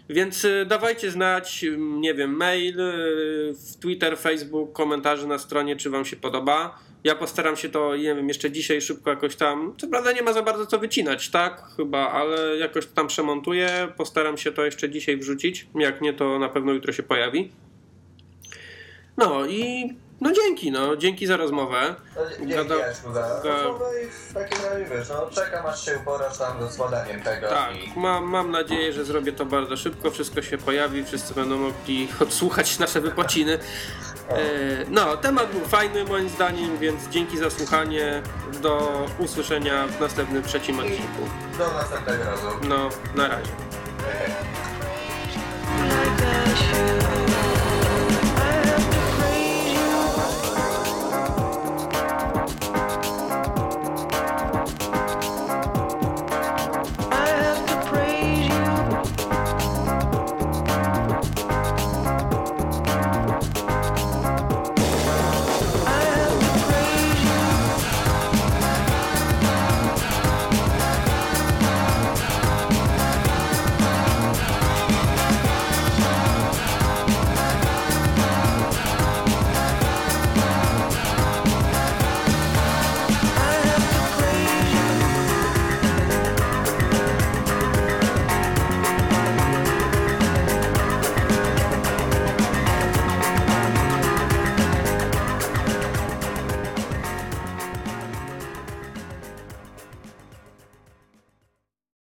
Więc y, dawajcie znać, y, nie wiem, mail, y, w Twitter, Facebook, komentarze na stronie, czy wam się podoba. Ja postaram się to, nie wiem, jeszcze dzisiaj szybko jakoś tam, co prawda nie ma za bardzo co wycinać, tak? Chyba, ale jakoś tam przemontuję, postaram się to jeszcze dzisiaj wrzucić. Jak nie, to na pewno jutro się pojawi. No i no dzięki, no, dzięki za rozmowę. No, Dzięki Gada- za rozmowę i w takim razie wiesz, no czekam aż się uporasz tam ze składaniem tego Tak, i mam, mam nadzieję, że zrobię to bardzo szybko, wszystko się pojawi, wszyscy będą mogli odsłuchać nasze wypociny. E, no, temat był fajny moim zdaniem, więc dzięki za słuchanie. Do usłyszenia w następnym trzecim odcinku. Do następnego razu. No, na razie.